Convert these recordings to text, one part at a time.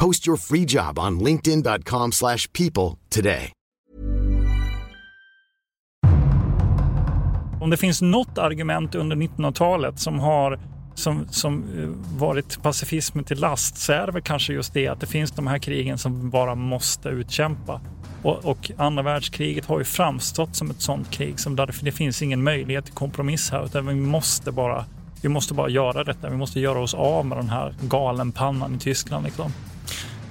Post your free job on linkedin.com/people slash people today. Om det finns något argument under 1900-talet som har som, som eh, varit pacifismen till last så är det väl kanske just det att det finns de här krigen som vi bara måste utkämpa. Och, och andra världskriget har ju framstått som ett sånt krig som där det finns ingen möjlighet till kompromiss här utan vi måste bara, vi måste bara göra detta. Vi måste göra oss av med den här galenpannan i Tyskland. Liksom.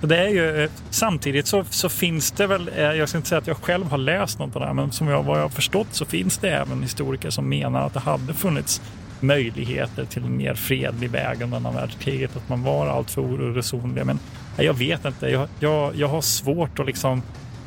Det är ju, eh, samtidigt så, så, finns det väl, eh, jag ska inte säga att jag själv har läst något av det här, men som jag, vad jag har förstått så finns det även historiker som menar att det hade funnits möjligheter till en mer fredlig väg under andra världskriget, att man var alltför oresonlig. Men jag vet inte, jag, jag, jag har svårt att liksom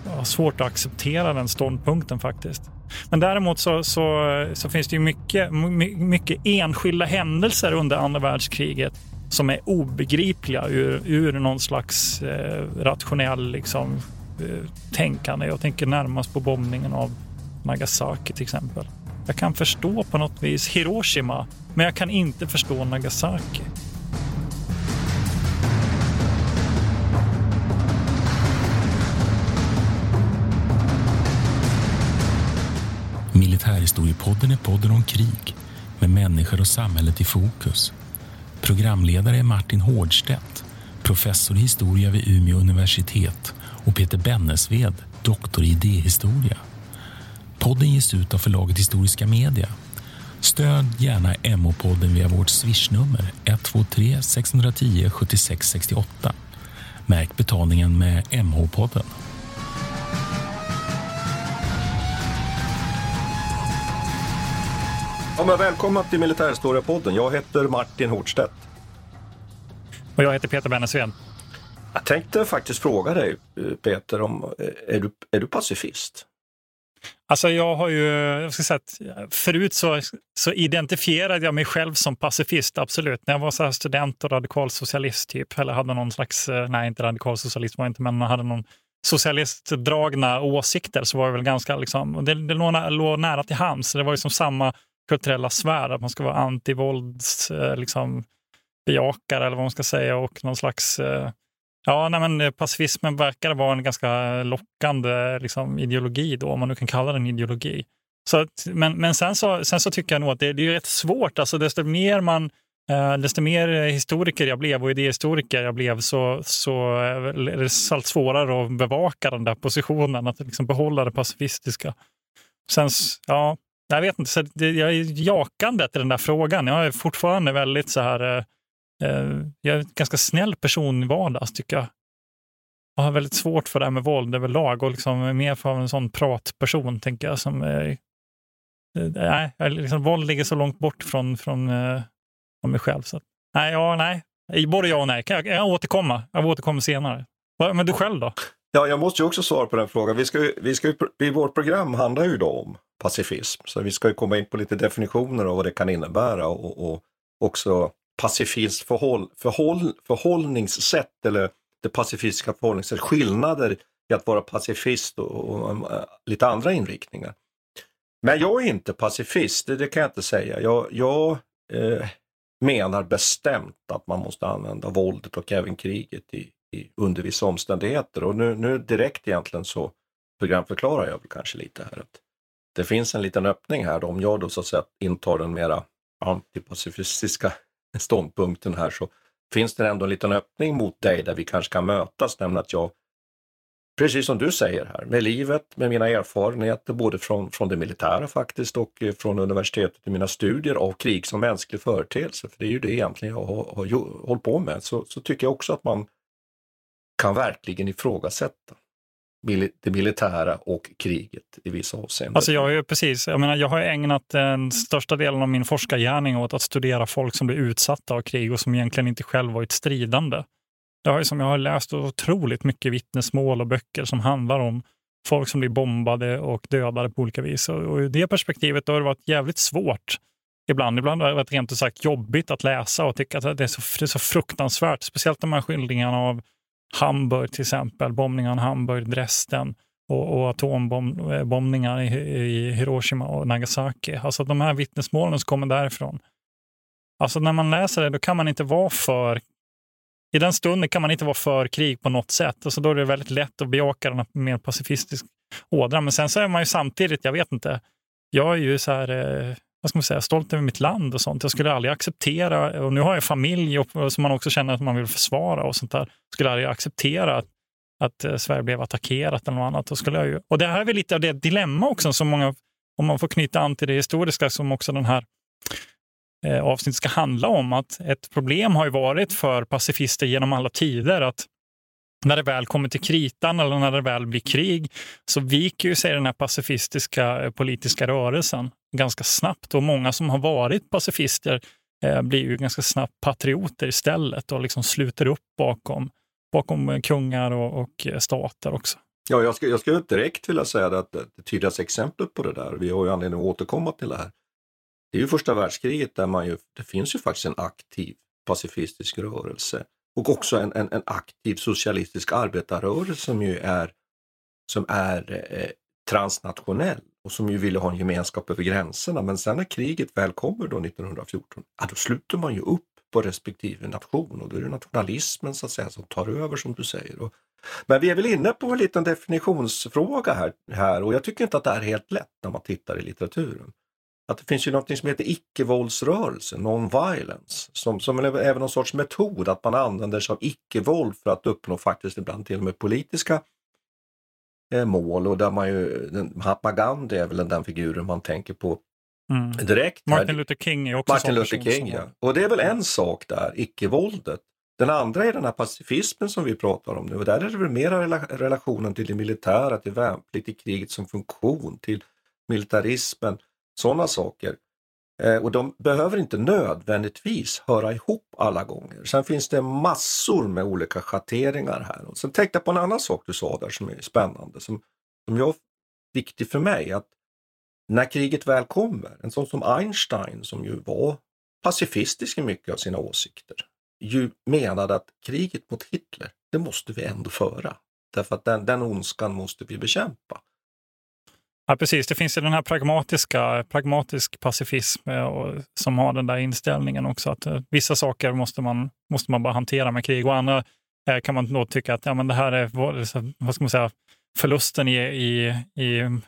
jag har svårt att acceptera den ståndpunkten faktiskt. Men däremot så, så, så finns det ju mycket, mycket enskilda händelser under andra världskriget som är obegripliga ur, ur någon slags eh, rationell liksom, eh, tänkande. Jag tänker närmast på bombningen av Nagasaki till exempel. Jag kan förstå på något vis Hiroshima, men jag kan inte förstå Nagasaki. Militärhistoriepodden är podden om krig med människor och samhället i fokus. Programledare är Martin Hårdstedt, professor i historia vid Umeå universitet och Peter Bennesved, doktor i idéhistoria. Podden ges ut av förlaget Historiska Media. Stöd gärna MH-podden via vårt swishnummer 123 610 76 68. Märk betalningen med MH-podden. Ja, men välkomna till Militärhistoriepodden. Jag heter Martin Hårdstedt. Och jag heter Peter Bennesved. Jag tänkte faktiskt fråga dig, eh, Peter, om, eh, är, du, är du pacifist? Alltså jag har ju, jag ska säga att förut så, så identifierade jag mig själv som pacifist, absolut. När jag var så student och radikalsocialist typ, eller hade någon slags, eh, nej inte radikalsocialist var inte, men hade någon socialistdragna åsikter så var det väl ganska, liksom, det, det låg, låg nära till hands. Det var ju som samma kulturella sfär, att man ska vara antivålds, eh, liksom, bejakare eller vad man ska säga och någon slags eh, Ja, nej, men eh, pacifismen verkar vara en ganska lockande liksom, ideologi då, om man nu kan kalla den ideologi. Så, men men sen, så, sen så tycker jag nog att det, det är rätt svårt. Alltså, desto mer man Eh, desto mer historiker jag blev och idéhistoriker jag blev så, så är det allt svårare att bevaka den där positionen, att liksom behålla det pacifistiska. Sen, ja, jag vet inte, så jag är jakande till den där frågan. Jag är fortfarande väldigt så här, eh, eh, jag är en ganska snäll person i vardags tycker jag. Jag har väldigt svårt för det här med våld överlag och liksom mer för en sån pratperson, tänker jag. Som, eh, nej, liksom, våld ligger så långt bort från, från, eh, från mig själv. Så. Nej, ja, nej. Både ja och nej. Kan jag, jag återkomma. Jag återkommer senare. Men du själv då? Ja, jag måste ju också svara på den frågan. Vi ska, vi ska, vårt program handlar ju då om pacifism, så vi ska ju komma in på lite definitioner av vad det kan innebära och, och också pacifistiskt förhåll, förhåll, förhållningssätt eller det pacifistiska förhållningssättet, skillnader i att vara pacifist och, och, och, lite andra inriktningar. Men jag är inte pacifist, det, det kan jag inte säga. Jag, jag eh, menar bestämt att man måste använda våldet och även kriget i, i, under vissa omständigheter. Och nu, nu direkt egentligen så programförklarar jag väl kanske lite här att det finns en liten öppning här. Då. Om jag då så att säga intar den mera antipacifistiska ståndpunkten här så finns det ändå en liten öppning mot dig där vi kanske kan mötas, nämligen att jag, precis som du säger här, med livet, med mina erfarenheter både från, från det militära faktiskt och eh, från universitetet i mina studier av krig som mänsklig företeelse, för det är ju det egentligen jag har, har hållit på med, så, så tycker jag också att man kan verkligen ifrågasätta det militära och kriget i vissa avseenden. Alltså jag, är precis, jag, menar, jag har ägnat den största delen av min forskargärning åt att studera folk som blir utsatta av krig och som egentligen inte själv varit stridande. Jag har, som jag har läst otroligt mycket vittnesmål och böcker som handlar om folk som blir bombade och dödade på olika vis. Och, och I det perspektivet har det varit jävligt svårt ibland. Ibland har det varit rent ut sagt jobbigt att läsa och tycka att det är så, det är så fruktansvärt. Speciellt de här skildringarna av Hamburg till exempel, bombningarna Hamburg, Dresden och, och atombombningar eh, i, i, Hiroshima och Nagasaki. Alltså de här vittnesmålen som kommer därifrån. Alltså när man läser det, då kan man inte vara för i den stunden kan man inte vara för krig på något sätt. Alltså då är det väldigt lätt att bejaka den mer pacifistisk ådra. Men sen så är man ju samtidigt, jag vet inte, jag är ju så här, eh, vad ska man säga, stolt över mitt land och sånt. Jag skulle aldrig acceptera, och nu har jag familj och, som man också känner att man vill försvara och sånt där, skulle aldrig acceptera att, att eh, Sverige blev attackerat eller något annat. Då skulle jag ju, och det här är väl lite av det dilemma också som många, om man får knyta an till det historiska som också den här eh, avsnittet ska handla om, att ett problem har ju varit för pacifister genom alla tider att när det väl kommer till kritan eller när det väl blir krig så viker ju sig den här pacifistiska eh, politiska rörelsen ganska snabbt. Och många som har varit pacifister eh, blir ju ganska snabbt patrioter istället och liksom sluter upp bakom, bakom eh, kungar och, och eh, stater också. Ja, jag, skulle, jag skulle direkt vilja säga att det tydligaste exemplet på det där, vi har ju anledning att återkomma till det här, det är ju första världskriget där man ju, det finns ju faktiskt en aktiv pacifistisk rörelse och också en, en, en aktiv socialistisk arbetarrörelse som ju är, som är eh, transnationell och som ju ville ha en gemenskap över gränserna. Men sen när kriget väl kommer då 1914, ja, då sluter man ju upp på respektive nation och då är det nationalismen så att säga som tar över som du säger. Och, men vi är väl inne på en liten definitionsfråga här, här och jag tycker inte att det är helt lätt när man tittar i litteraturen att det finns ju något som heter icke-våldsrörelse, non-violence, som, som är även någon sorts metod att man använder sig av icke-våld för att uppnå faktiskt ibland till och med politiska eh, mål och där man ju, Mahatma Gandhi är väl den figuren man tänker på mm. direkt. Martin Luther King är också Martin Luther King, ja. Och det är väl en sak där, icke-våldet. Den andra är den här pacifismen som vi pratar om nu och där är det väl mera relationen till det militära, till värnplikt, till kriget som funktion, till militarismen sådana saker. Eh, och de behöver inte nödvändigtvis höra ihop alla gånger. Sen finns det massor med olika schatteringar här. Och sen tänkte jag på en annan sak du sa där som är spännande, som, som jag viktig för mig. att När kriget väl kommer, en sån som Einstein som ju var pacifistisk i mycket av sina åsikter, ju menade att kriget mot Hitler, det måste vi ändå föra. Därför att den, den ondskan måste vi bekämpa. Ja, precis. Det finns ju den här pragmatiska, pragmatisk pacifism eh, och, som har den där inställningen också att eh, vissa saker måste man, måste man bara hantera med krig och andra eh, kan man då tycka att ja, men det här är vad ska man säga, förlusten i, i, i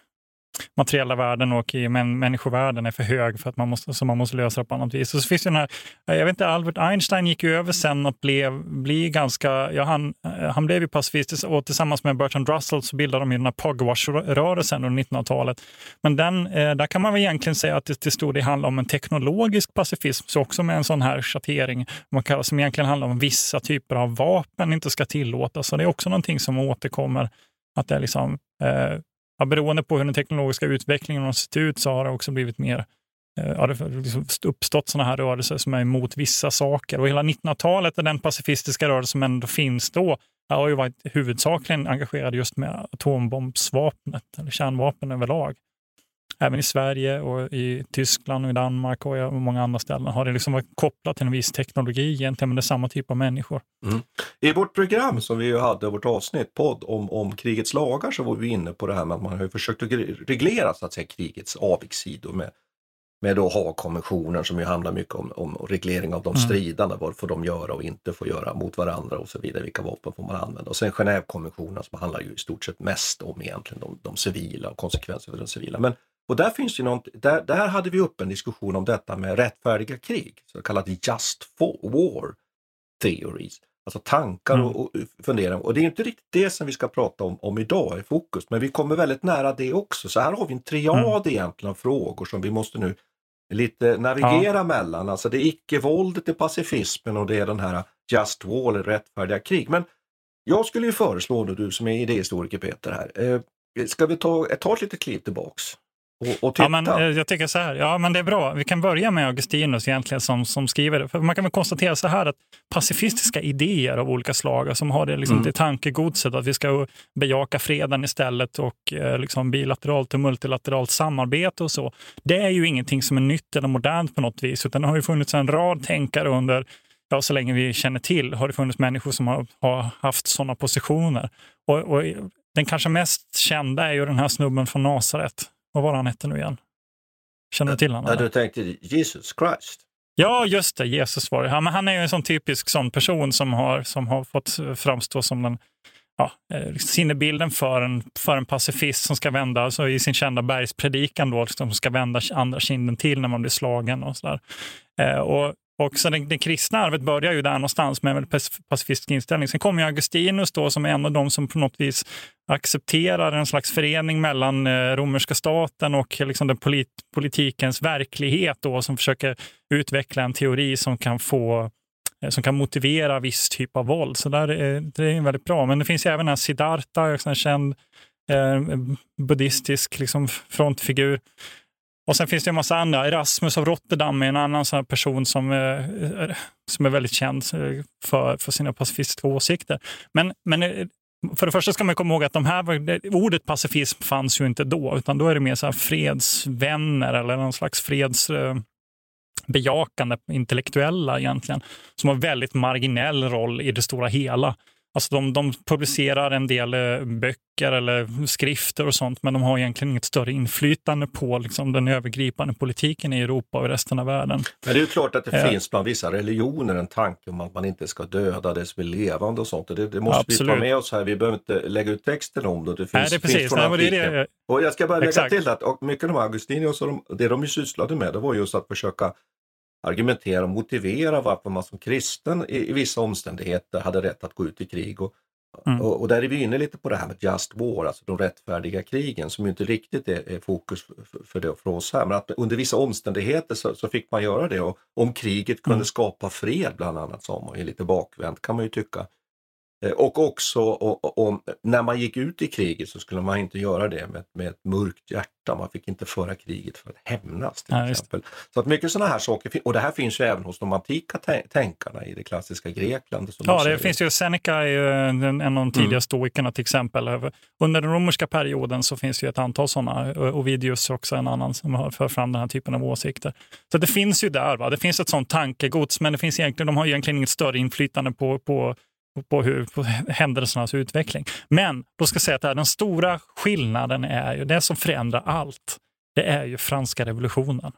materiella värden och i män, människovärden är för hög för att man måste, så man måste lösa det på annat vis. Och så finns det den här, eh, jag vet inte, Albert Einstein gick ju över sen och blev, blev ganska, ja, han, eh, han blev ju pacifistisk och tillsammans med Bertrand Russell så bildade de ju den här Pogwash-rörelsen under 1900-talet. Men den, eh, där kan man väl egentligen säga att det till stor del handlar om en teknologisk pacifism, så också med en sån här schattering man kallar, som egentligen handlar om vissa typer av vapen inte ska tillåtas. Så det är också någonting som återkommer, att det är liksom eh, ja, beroende på hur den teknologiska utvecklingen har sett ut så har det också blivit mer eh, ja, det har liksom uppstått sådana här rörelser som är emot vissa saker. Och hela 1900-talet, den pacifistiska rörelse som ändå finns då, har ju varit huvudsakligen engagerad just med atombombsvapnet, eller kärnvapen överlag även i Sverige och i Tyskland och i Danmark och många andra ställen har det liksom varit kopplat till en viss teknologi egentligen, men det är samma typ av människor. Mm. I vårt program som vi hade, vårt avsnitt, podd om, om krigets lagar, så var vi inne på det här med att man har försökt att reglera så att säga, krigets avigsidor med, med då Haagkonventionen som ju handlar mycket om, om reglering av de mm. stridande, vad får de göra och inte får göra mot varandra och så vidare, vilka vapen får man använda. Och sen Genèvekonventionen som handlar ju i stort sett mest om egentligen de, de civila och konsekvenser för de civila. Men och där finns ju något, där, där hade vi upp en diskussion om detta med rättfärdiga krig, så kallat just war theories. Alltså tankar och, och funderingar. Och det är inte riktigt det som vi ska prata om, om idag i fokus, men vi kommer väldigt nära det också. Så här har vi en triad mm. egentligen av frågor som vi måste nu lite navigera ja. mellan. Alltså det är icke-våldet, det är pacifismen och det är den här just war, rättfärdiga krig. Men jag skulle ju föreslå, du som är idéhistoriker Peter här, eh, ska vi ta, ta ett litet kliv tillbaks? Och, och Ja, men, eh, jag tycker så här, ja men det är bra. Vi kan börja med Augustinus egentligen som, som skriver. För man kan väl konstatera så här att pacifistiska idéer av olika slag som har det, liksom, mm. det tankegodset att vi ska bejaka freden istället och eh, liksom, bilateralt och multilateralt samarbete och så. Det är ju ingenting som är nytt eller modernt på något vis, utan det har ju funnits en rad tänkare under ja, så länge vi känner till har det funnits människor som har, har haft sådana positioner. Och, och, den kanske mest kända är ju den här snubben från Nasaret vad var han hette nu igen? Känner du till honom? Ja, du tänkte Jesus Christ? Ja, just det. Jesus var det. Men han är ju en sån typisk sån person som har, som har fått framstå som den ja, eh, sinnebilden för en, för en pacifist som ska vända, alltså i sin kända bergspredikan då, som ska vända andra kinden till när man blir slagen och sådär. Eh, och och så det, det kristna arvet börjar ju där någonstans med en pacifistisk inställning. Sen kommer Augustinus då som är en av de som på något vis accepterar en slags förening mellan eh, romerska staten och liksom den polit, politikens verklighet då, som försöker utveckla en teori som kan få eh, som kan motivera viss typ av våld. Så där, är, det är väldigt bra. Men det finns även en Siddhartha, en känd eh, buddhistisk liksom, frontfigur och sen finns det en massa andra. Erasmus av Rotterdam är en annan sån person som, eh, eh, som är väldigt känd eh, för, för sina pacifistiska åsikter. Men, men för det första ska man komma ihåg att de här, ordet pacifism fanns ju inte då, utan då är det mer så fredsvänner eller någon slags fredsbejakande intellektuella egentligen, som har väldigt marginell roll i det stora hela. Alltså de, de publicerar en del eh, böcker eller skrifter och sånt, men de har egentligen inget större inflytande på liksom, den övergripande politiken i Europa och resten av världen. Men det är ju klart att det eh. finns bland vissa religioner en tanke om att man inte ska döda det som är levande och sånt. Det, det måste Absolut. vi ta med oss här. Vi behöver inte lägga ut texten om det. Det finns, Nej, det. Finns Nej, det är. Och jag ska bara lägga Exakt. till att och mycket av Augustinius och de, det de sysslade med, det var just att försöka argumentera och motivera varför man som kristen i, i vissa omständigheter hade rätt att gå ut i krig. Och, mm. och, och, där är vi inne lite på det här med just war, alltså de rättfärdiga krigen som inte riktigt är, är fokus för, för, det, för oss här. Men att under vissa omständigheter så, så fick man göra det och om kriget kunde mm. skapa fred bland annat, som är lite bakvänt kan man ju tycka, och också om, när man gick ut i kriget så skulle man inte göra det med, med ett mörkt hjärta. Man fick inte föra kriget för att hämnas till ja, exempel. Så att mycket sådana här saker, och det här finns ju även hos de antika tänkarna i det klassiska Grekland. ja, det finns ju, Seneca är ju en av de tidiga mm. stoikerna till exempel. Under den romerska perioden så finns det ju ett antal sådana, Ovidius också en annan som har för fram den här typen av åsikter. Så det finns ju där, va? det finns ett sånt tankegods, men det finns egentligen, de har egentligen inget större inflytande på, på på, hur, på händelsernas utveckling. Men då ska jag säga att den stora skillnaden är ju, det som förändrar allt, det är ju franska revolutionen.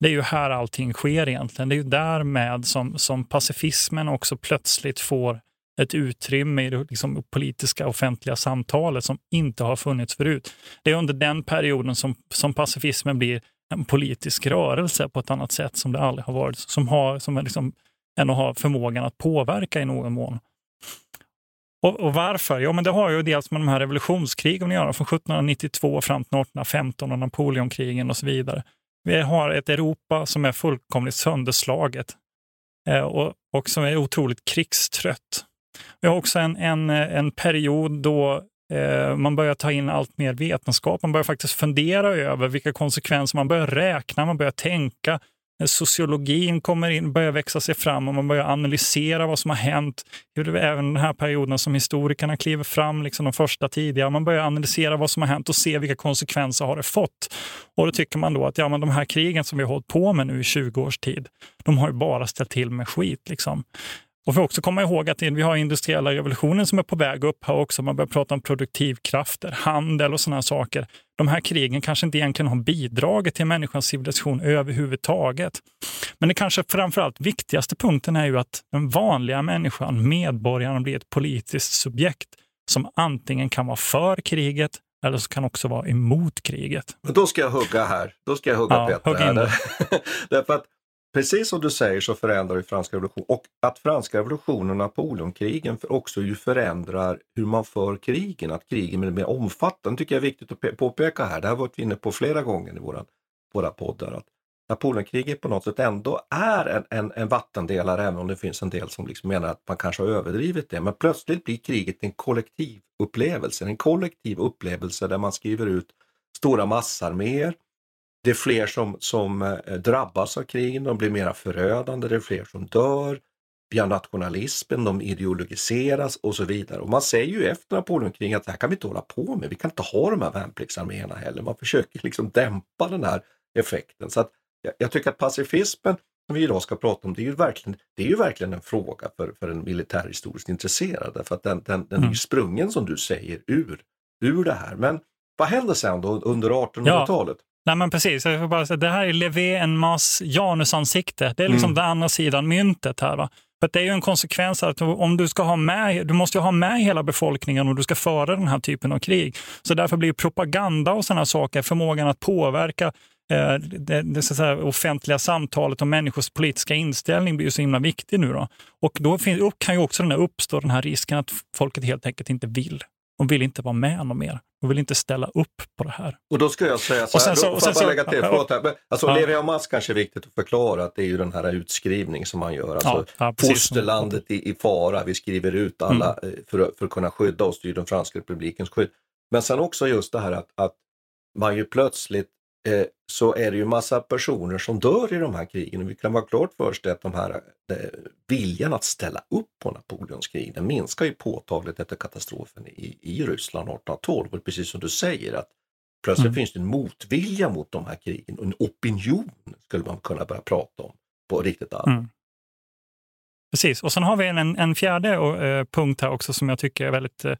Det är ju här allting sker egentligen. Det är ju därmed som, som pacifismen också plötsligt får ett utrymme i det liksom, politiska offentliga samtalet som inte har funnits förut. Det är under den perioden som, som pacifismen blir en politisk rörelse på ett annat sätt som det aldrig har varit, som, har, som liksom än att ha förmågan att påverka i någon mån. Och, och, varför? Jo, men det har ju dels med de här revolutionskrigen att göra, från 1792 fram till 1815 och Napoleonkrigen och så vidare. Vi har ett Europa som är fullkomligt sönderslaget eh, och, och som är otroligt krigstrött. Vi har också en, en, en period då eh, man börjar ta in allt mer vetenskap. Man börjar faktiskt fundera över vilka konsekvenser, man börjar räkna, man börjar tänka sociologin kommer in, börjar växa sig fram och man börjar analysera vad som har hänt. Även den här perioden som historikerna kliver fram, liksom de första tidiga. Man börjar analysera vad som har hänt och se vilka konsekvenser har det fått. Och då tycker man då att ja, men de här krigen som vi har hållit på med nu i 20 års tid, de har ju bara ställt till med skit. Liksom. Och får också komma ihåg att vi har industriella revolutionen som är på väg upp här också. Man börjar prata om produktivkrafter, handel och sådana saker. De här krigen kanske inte egentligen har bidragit till människans civilisation överhuvudtaget. Men det kanske framförallt viktigaste punkten är ju att den vanliga människan, medborgaren, blir ett politiskt subjekt som antingen kan vara för kriget eller så kan också vara emot kriget. Men då ska jag hugga här. Då ska jag hugga ja, Peter. Hugg Därför att Precis som du säger så förändrar ju franska revolutionen och att franska revolutionen och Napoleonkrigen också ju förändrar hur man för krigen, att krigen blir mer omfattande, tycker jag är viktigt att påpeka här. Det har vi varit inne på flera gånger i våra, våra poddar. Att Napoleonkriget på något sätt ändå är en, en, en vattendelare, även om det finns en del som liksom menar att man kanske har överdrivit det. Men plötsligt blir kriget en kollektiv upplevelse, en kollektiv upplevelse där man skriver ut stora massarméer det är fler som, som eh, drabbas av krigen, de blir mera förödande, det är fler som dör. Vi har nationalismen, de ideologiseras och så vidare. Och man säger ju efter Napoleonkriget att det här kan vi inte hålla på med, vi kan inte ha de här värnpliktsarméerna heller. Man försöker liksom dämpa den här effekten. Så att jag, jag tycker att pacifismen, som vi idag ska prata om, det är ju verkligen, det är ju verkligen en fråga för, för en militärhistoriskt intresserad. För att den, den, den mm. är sprungen, som du säger, ur, ur det här. Men vad händer sen då under 1800-talet? Ja. Nej men precis, jag bara säga, det här är Levé en mas Janusansikte. Det är liksom mm. den andra sidan myntet här. Va? För det är ju en konsekvens att om du ska ha med, du måste ha med hela befolkningen om du ska föra den här typen av krig. Så därför blir propaganda och sådana saker, förmågan att påverka eh, det, det så säga, offentliga samtalet om människors politiska inställning blir ju så himla viktig nu. Då. Och då kan ju också den här uppstå den här risken att folket helt enkelt inte vill. De vill inte vara med någon mer. De vill inte ställa upp på det här. Och då ska jag säga så här, och sen, så, och sen, får jag bara lägga till, förlåt här. Alltså ja. Levi Hamas kanske är viktigt att förklara att det är ju den här utskrivning som man gör. Alltså ja, ja, fosterlandet i, i, fara, vi skriver ut alla mm. Eh, för, för att kunna skydda oss, det är ju den franska republikens skydd. Men sen också just det här att, att man ju plötsligt eh, så är det ju massa personer som dör i de här krigen. Och vi kan vara klart för oss att de här eh, viljan att ställa upp på Napoleons krig, den minskar ju påtagligt efter katastrofen i, i Ryssland 1812. Och precis som du säger att plötsligt mm. finns det en motvilja mot de här krigen och en opinion skulle man kunna börja prata om på riktigt allvar. Mm. Precis, och sen har vi en, en fjärde uh, punkt här också som jag tycker är väldigt uh,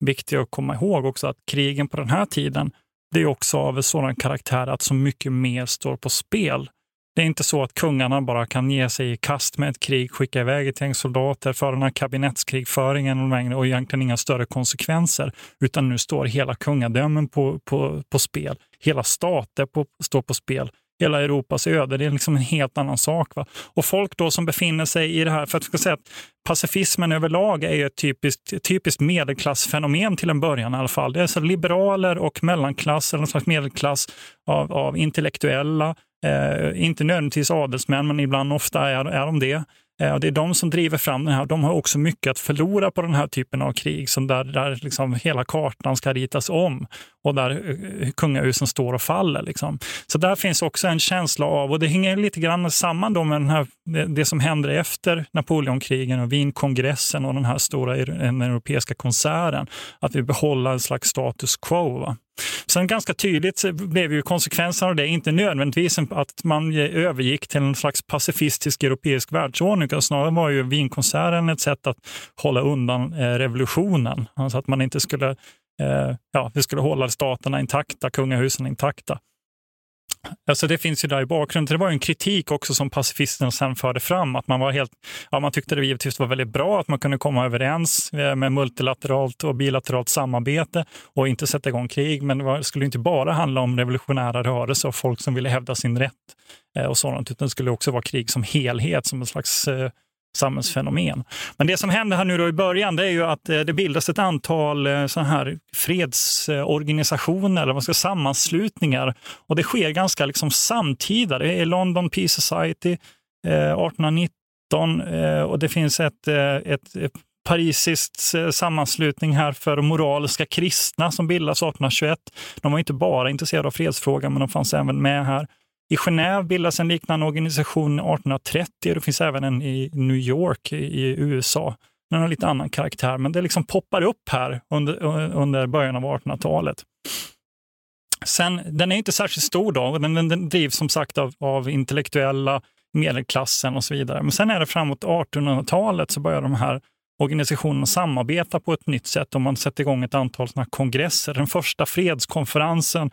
viktig att komma ihåg också, att krigen på den här tiden det är också av sådan karaktär att så mycket mer står på spel. Det är inte så att kungarna bara kan ge sig i kast med ett krig, skicka iväg ett gäng soldater, föra den här kabinettskrigföringen och egentligen inga större konsekvenser, utan nu står hela kungadömen på, på, på spel. Hela stater på, står på spel hela Europas öde. Det är liksom en helt annan sak. Va? Och folk då som befinner sig i det här, för att jag ska säga att pacifismen överlag är ett typiskt, typiskt medelklassfenomen till en början i alla fall. Det är så liberaler och mellanklass, eller någon slags medelklass av, av intellektuella, eh, inte nödvändigtvis adelsmän, men ibland ofta är, är de det. Eh, det är de som driver fram den här. De har också mycket att förlora på den här typen av krig, som där, där liksom hela kartan ska ritas om och där eh, kungahusen står och faller. Liksom. Så där finns också en känsla av, och det hänger lite grann samman då med den här, det, det som händer efter Napoleonkrigen och Wienkongressen och den här stora den europeiska konserten, att vi behåller en slags status quo. Va? Sen ganska tydligt blev ju konsekvensen av det inte nödvändigtvis att man övergick till en slags pacifistisk europeisk världsordning, utan snarare var ju Wienkonserten ett sätt att hålla undan eh, revolutionen. Alltså att man inte skulle, eh, ja, vi skulle hålla staterna intakta, kungahusen intakta. Alltså det finns ju där i bakgrunden. Det var ju en kritik också som pacifisterna sen förde fram. Att man, var helt, ja, man tyckte det givetvis var väldigt bra att man kunde komma överens eh, med multilateralt och bilateralt samarbete och inte sätta igång krig. Men det skulle inte bara handla om revolutionära rörelser och folk som ville hävda sin rätt eh, och sådant, utan det skulle också vara krig som helhet, som en slags eh, samhällsfenomen. Men det som händer här nu då i början det är ju att eh, det bildas ett antal eh, så här fredsorganisationer, eller vad ska sammanslutningar. Och det sker ganska liksom samtida. Det är London Peace Society eh, 1819 eh, och det finns ett, eh, ett, ett parisiskt sammanslutning här för moraliska kristna som bildas 1821. De var inte bara intresserade av fredsfrågan, men de fanns även med här. I Genève bildas en liknande organisation 1830 och det finns även en i New York i USA. Den har lite annan karaktär, men det liksom poppar upp här under, under början av 1800-talet. Sen, den är inte särskilt stor då, den, den, den drivs som sagt av, av intellektuella, medelklassen och så vidare. Men sen är det framåt 1800-talet så börjar de här organisationerna samarbeta på ett nytt sätt och man sätter igång ett antal såna kongresser. Den första fredskonferensen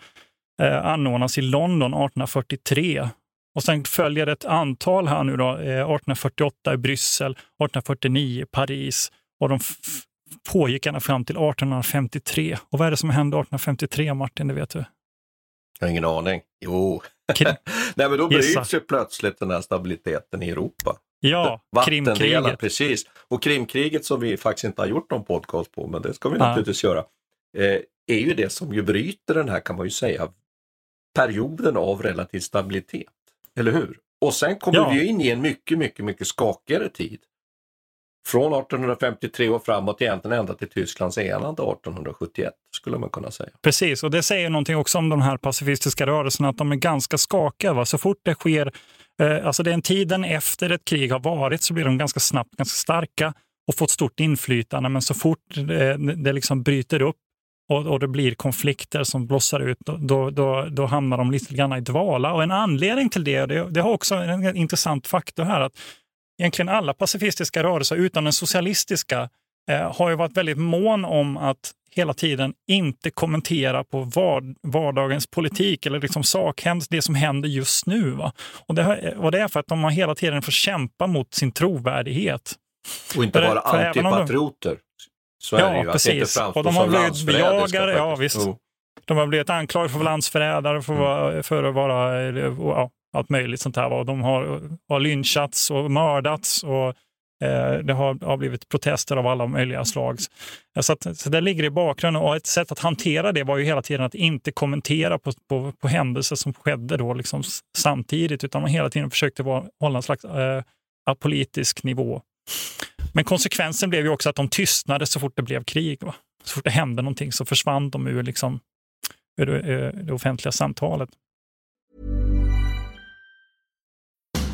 eh, anordnas i London 1843. Och sen följer ett antal här nu då, eh, 1848 i Bryssel, 1849 i Paris och de pågick ända fram till 1853. Och vad är det som hände 1853, Martin? Det vet du? Jag har ingen aning. Jo, Nej, men då bryts ju plötsligt den här stabiliteten i Europa. Ja, Krimkriget. Precis. Och Krimkriget som vi faktiskt inte har gjort någon podcast på, men det ska vi naturligtvis göra, eh, är ju det som ju bryter den här, kan man ju säga, perioden av relativ stabilitet. Eller hur? Och sen kommer ja. vi in i en mycket, mycket, mycket skakigare tid. Från 1853 och framåt egentligen ända till Tysklands enande 1871 skulle man kunna säga. Precis, och det säger någonting också om de här pacifistiska rörelserna, att de är ganska skakiga. Va? Så fort det sker, eh, alltså den tiden efter ett krig har varit så blir de ganska snabbt ganska starka och får ett stort inflytande. Men så fort det, det liksom bryter upp och, och det blir konflikter som blossar ut, då, då, då hamnar de lite grann i dvala. Och en anledning till det, det, det har också en intressant faktor här, att egentligen alla pacifistiska rörelser utan den socialistiska eh, har ju varit väldigt mån om att hela tiden inte kommentera på vard, vardagens politik eller liksom sakhändelse, det som händer just nu. Va? Och, det, och det är för att de har hela tiden fått kämpa mot sin trovärdighet. Och inte vara antipatrioter. Så ja, ju. precis. Och de har blivit bejagare. Ja, visst. Oh. De har blivit anklagade för landsförrädare, för, mm. för att vara ja, allt möjligt sånt här. De har, har lynchats och mördats och eh, det har, har, blivit protester av alla möjliga slag. Så, att, så det ligger i bakgrunden och ett sätt att hantera det var ju hela tiden att inte kommentera på, på, på händelser som skedde då liksom samtidigt, utan man hela tiden försökte vara, hålla en slags eh, apolitisk nivå. Men konsekvensen blev ju också att de tystnade så fort det blev krig. Va? Så fort det hände någonting så försvann de ur, liksom, ur det, det offentliga samtalet.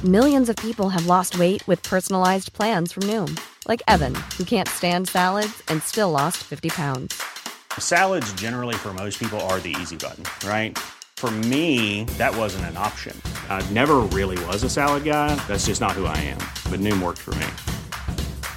Millions of people have lost weight with personalized plans from Noom. Like Evan, who can't stand salads and still lost 50 pounds. Salads generally for most people are the easy button, right? For me, that wasn't an option. I never really was a salad guy. That's just not who I am. But Noom worked for me.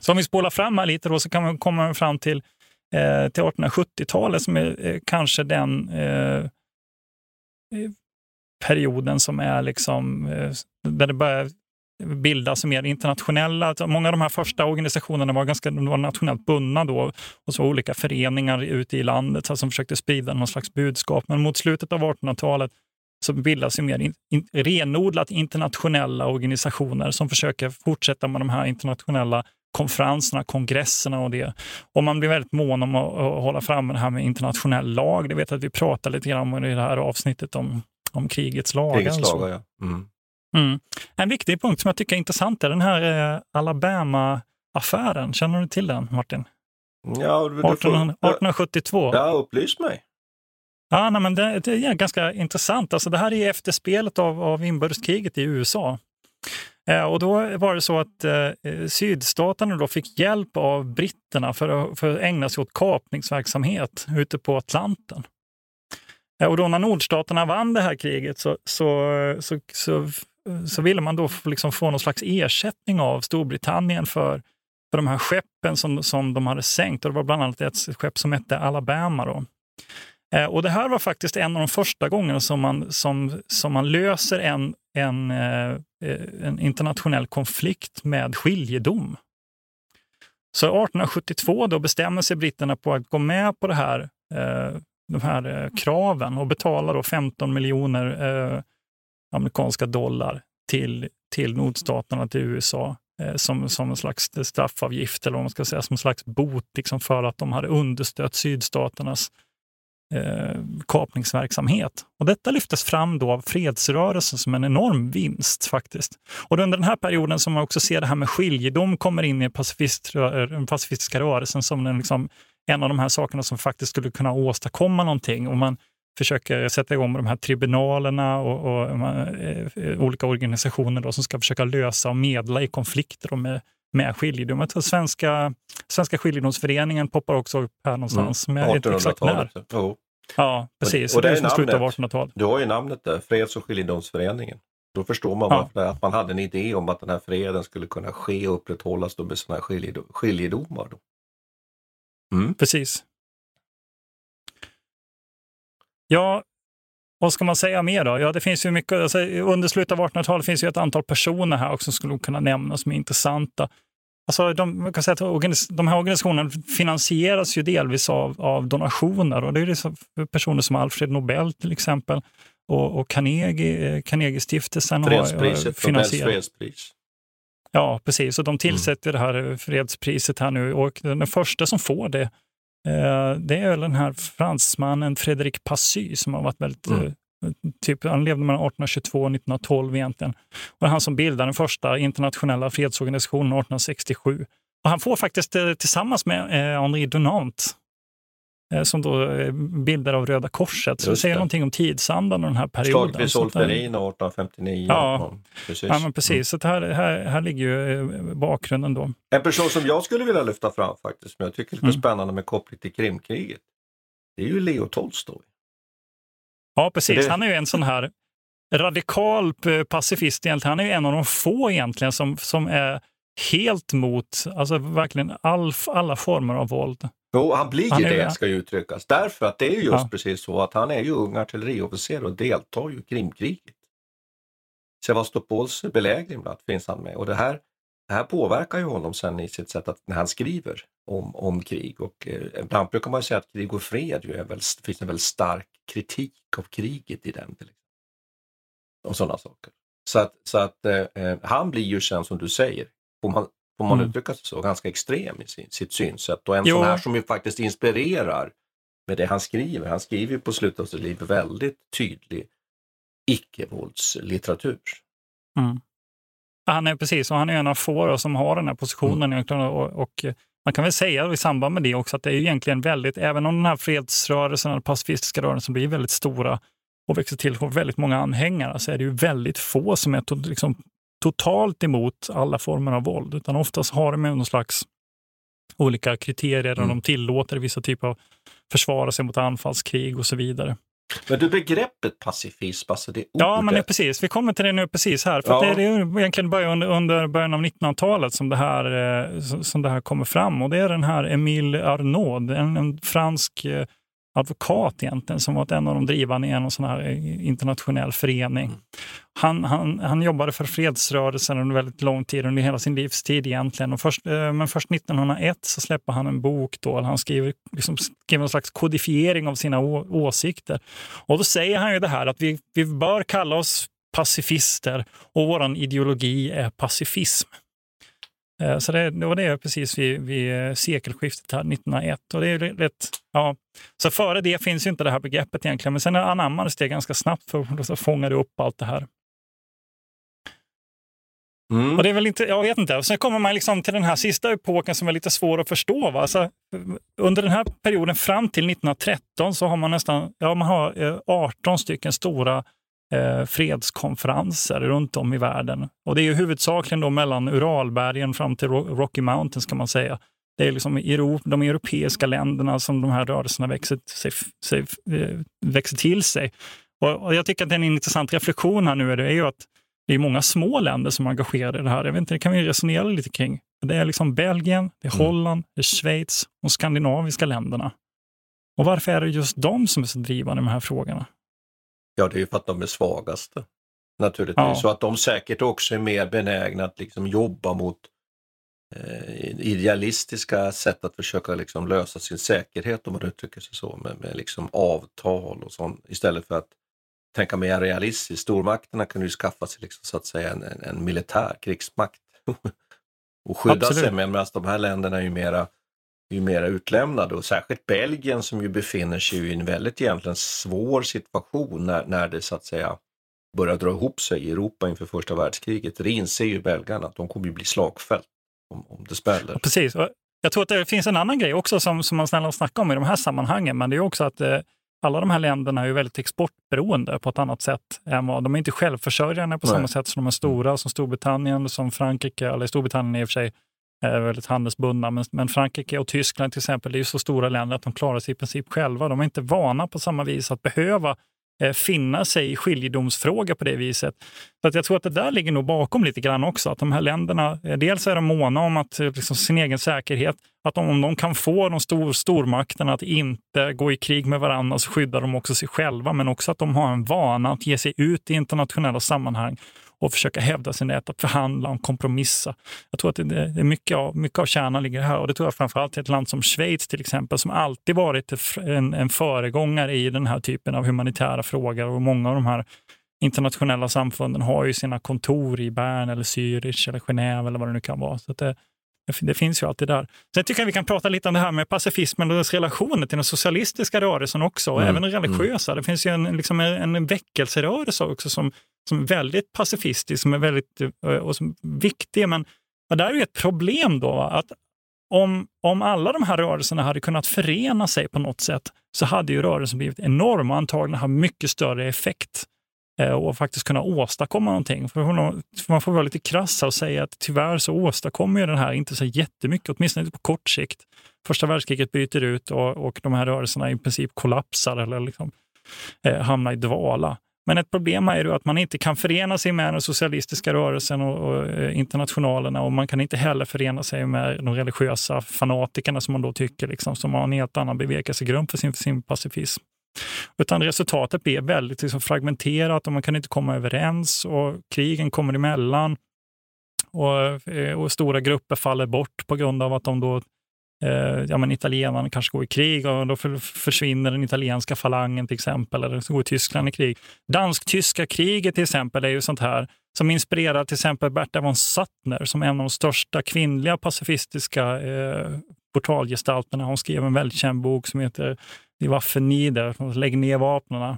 Så om vi spolar fram här lite då så kan man komma fram till, eh, till 1870-talet som är eh, kanske den eh, eh perioden som är liksom, eh, där det börjar bildas mer internationella. Alltså, många av de här första organisationerna var ganska var nationellt bundna då och så olika föreningar ute i landet så som försökte sprida någon slags budskap. Men mot slutet av 1800-talet så bildas ju mer in, in, renodlat internationella organisationer som försöker fortsätta med de här internationella konferenserna, kongresserna och det. Och man blir väldigt mån om att, att hålla fram det här med internationell lag. Det vet att vi pratar lite grann om i det här avsnittet om, om krigets lagar. Krigets lagar, ja. Mm. Mm. En viktig punkt som jag tycker är intressant är den här eh, Alabama-affären. Känner du till den, Martin? Ja, du får, 1872. Ja, upplys mig. Ja, nej, men det, det, är ganska intressant. Alltså, det här är efterspelet av, av inbördeskriget i USA. Eh, och då var det så att eh, sydstaterna då fick hjälp av britterna för att, för att ägna sig åt kapningsverksamhet ute på Atlanten. Eh, och då när nordstaterna vann det här kriget så, så, så, så, så ville man då liksom få någon slags ersättning av Storbritannien för, för de här skeppen som, som de hade sänkt. Och det var bland annat ett skepp som hette Alabama. Då. Eh, och det här var faktiskt en av de första gångerna som man, som, som man löser en, en, eh, eh, en internationell konflikt med skiljedom. Så 1872 då bestämmer sig britterna på att gå med på det här, de här kraven och betala då 15 miljoner amerikanska dollar till, till nordstaterna, till USA, som, som en slags straffavgift eller vad man ska säga, som en slags bot liksom för att de hade understött sydstaternas eh, kapningsverksamhet. Och detta lyftes fram då av fredsrörelsen som en enorm vinst faktiskt. Och under den här perioden som man också ser det här med skiljedom kommer in i den pacifistiska rörelsen som en, liksom, en av de här sakerna som faktiskt skulle kunna åstadkomma någonting. Och man försöker sätta igång med de här tribunalerna och, och och olika organisationer då, som ska försöka lösa och medla i konflikter med med skiljedom. Jag tror svenska, svenska skiljedomsföreningen poppar också upp här någonstans. Mm. 1800-talet. Oh. Ja, precis. Och, och det, är namnet, slutet av 1800-talet. Du har ju namnet där, Freds och skiljedomsföreningen. Då förstår man ja. varför att man hade en idé om att den här freden skulle kunna ske och upprätthållas då med sådana här skiljedom, skiljedomar. Då. Mm. Precis. Ja, vad ska man säga mer då? Ja, det finns ju mycket, alltså, under slutet av 1800-talet finns ju ett antal personer här också som skulle kunna nämnas som är intressanta. Alltså, de, man kan säga att de här organisationerna finansieras ju delvis av, av donationer och det är det personer som Alfred Nobel till exempel och, och Carnegie, eh, Carnegie-stiftelsen Fredspriset, finansierat. fredspris. Ja, precis. Och de tillsätter mm. det här fredspriset här nu och den första som får det Eh, det är väl den här fransmannen Frédéric Passy som har varit väldigt mm. Eh, typ, han levde mellan 1822 och 1912 egentligen. Och det är han som bildar den första internationella fredsorganisationen 1867. Och han får faktiskt eh, tillsammans med Henri Dunant Eh, som då eh, bilder av Röda Korset. Så det säger någonting om tidsandan och den här perioden. Slaget vid Solferino 1859. Ja, precis. Ja, men precis. Mm. Så här, här, här ligger ju eh, bakgrunden då. En person som jag skulle vilja lyfta fram faktiskt, som jag tycker är lite mm. spännande med koppling till Krimkriget, det är ju Leo Tolstoj. Ja, precis. Det... Han är ju en sån här radikal pacifist egentligen. Han är ju en av de få egentligen som, som är helt mot alltså verkligen all, alla former av våld. Jo, han blir han ju det, ska ju uttryckas. Därför att det är just ja. precis så att han är ju ung artilleriofficer och deltar ju i Krimkriget. Sevastopols belägring bland finns han med och det här, det här påverkar ju honom sen i sitt sätt att när han skriver om, om krig. Och eh, ibland brukar man säga att krig och fred ju är väl, finns en väldigt stark kritik av kriget i den. Till och sådana saker. Så att, så att eh, eh han blir ju sen som du säger, får man, får man mm. uttrycka sig så, ganska extrem i sin, sitt synsätt. Och en jo. sån här som ju faktiskt inspirerar med det han skriver. Han skriver ju på slutet av sitt liv väldigt tydlig icke-våldslitteratur. Mm. Han är precis, och han är en av få som har den här positionen. Mm. Och, och, man kan väl säga i samband med det också att det är egentligen väldigt, även om den här fredsrörelsen, den pacifistiska rörelsen blir väldigt stora och växer till och väldigt många anhängare, så är det ju väldigt få som är liksom totalt emot alla former av våld, utan oftast har de någon slags olika kriterier där mm. de tillåter vissa typer av försvara sig mot anfallskrig och så vidare. Men du, begreppet pacifism, alltså det ordet. Ja, men det, precis. Vi kommer till det nu precis här. För Ja. det, det är egentligen början under, under början av 1900-talet som det, här, eh, som- som det här kommer fram. Och det är den här Emile Arnaud, en, en fransk eh, advokat egentligen, som var en av de drivande i en sån här eh, internationell förening. Han, han, han jobbade för fredsrörelsen under väldigt lång tid, under hela sin livstid egentligen. Och först, eh, men först 1901 så släpper han en bok då, han skriver, liksom, skriver en slags kodifiering av sina å, åsikter. Och då säger han ju det här att vi, vi bör kalla oss pacifister och vår ideologi är pacifism. Eh, Så det, det var det precis vid, vid eh, sekelskiftet här, 1901. Och det är rätt, ja. Så före det finns ju inte det här begreppet egentligen, men sen anammades det ganska snabbt för att fånga upp allt det här. Mm. Och det är väl inte, jag vet inte. Sen kommer man liksom till den här sista epoken som är lite svår att förstå. Va? Alltså, under den här perioden fram till 1913 så har man nästan ja, man har, eh, 18 stycken stora eh, fredskonferenser runt om i världen. Och det är ju huvudsakligen då mellan Uralbergen fram till Ro- Rocky Mountains kan man säga. Det är liksom Europa, de europeiska länderna som de här rörelserna växer, sig, eh, växer till sig. Och, och jag tycker att en intressant reflektion här nu är, det är ju att det är många små länder som är engagerade i det här. Jag vet inte, det kan vi resonera lite kring. Det är liksom Belgien, det är Holland, det är Schweiz och skandinaviska länderna. Och varför är det just de som är så drivande i de här frågorna? Ja, det är ju för att de är svagaste. Naturligtvis. Ja. Så att de säkert också är mer benägna att liksom jobba mot eh, idealistiska sätt att försöka liksom lösa sin säkerhet om man uttrycker sig så, med, med liksom avtal och sånt istället för att tänka mer realistiskt. Stormakterna kunde ju skaffa sig liksom, så att säga en, en, militär krigsmakt och skydda Absolut. sig med, medan de här länderna är ju mera ju mera utlämnade och särskilt Belgien som ju befinner sig i en väldigt egentligen svår situation när, när det så att säga börjar dra ihop sig i Europa inför första världskriget. Det inser ju belgarna att de kommer ju bli slagfält om, om det smäller. Precis. Och jag tror att det finns en annan grej också som, som man snälla snackar om i de här sammanhangen, men det är också att eh, alla de här länderna är väldigt exportberoende på ett annat sätt. Än vad, de är inte självförsörjande på Nej. samma sätt som de är stora, som Storbritannien, som Frankrike, eller Storbritannien i och för sig är väldigt handelsbundna, men, men Frankrike och Tyskland till exempel är ju så stora länder att de klarar sig i princip själva. De är inte vana på samma vis att behöva eh, finna sig i skiljedomsfrågor på det viset. Så att jag tror att det där ligger nog bakom lite grann också. Att de här länderna, eh, dels är de måna om att, eh, liksom, sin egen säkerhet, att de, om de kan få de stor, stormakterna att inte gå i krig med varandra så skyddar de också sig själva, men också att de har en vana att ge sig ut i internationella sammanhang och försöka hävda sin rätt att förhandla och kompromissa. Jag tror att det, det är mycket av, mycket av kärnan ligger här och det tror jag framförallt i ett land som Schweiz till exempel som alltid varit en, en föregångare i den här typen av humanitära frågor och många av de här internationella samfunden har ju sina kontor i Bern eller Zürich eller Genève eller vad det nu kan vara. Så att det, det, finns ju alltid där. Sen tycker jag vi kan prata lite om det här med pacifismen och dess relationer till den socialistiska rörelsen också, och Mm, även den religiösa. Det finns ju en, liksom en, en väckelserörelse också som, som är väldigt pacifistisk, som är väldigt eh, och som är viktig. Men ja, där är ju ett problem då, att om, om alla de här rörelserna hade kunnat förena sig på något sätt så hade ju rörelsen blivit enorm och antagligen ha mycket större effekt Eh, och faktiskt kunna åstadkomma någonting. För man- får vara lite krass och säga att tyvärr så åstadkommer ju den här inte så jättemycket, åtminstone inte på kort sikt. Första världskriget bryter ut och, och de här rörelserna i princip kollapsar eller liksom, eh, hamnar i dvala. Men ett problem är ju att man inte kan förena sig med den socialistiska rörelsen och, och eh, internationalerna och man kan inte heller förena sig med de religiösa fanatikerna som man då tycker liksom, som har en helt annan bevekelsegrund för sin, sin pacifism. Utan resultatet blir väldigt liksom, fragmenterat och man kan inte komma överens och krigen kommer emellan. Och, eh, och stora grupper faller bort på grund av att de då eh, ja, men italienarna kanske går i krig och då försvinner den italienska falangen till exempel, eller så går Tyskland i krig. Dansk-tyska kriget till exempel är ju sånt här som inspirerar till exempel Berta von Suttner som är en av de största kvinnliga pacifistiska eh, portalgestalterna. Hon skrev en väldigt känd bok som heter Die Waffen nieder, Lägg ner vapnen.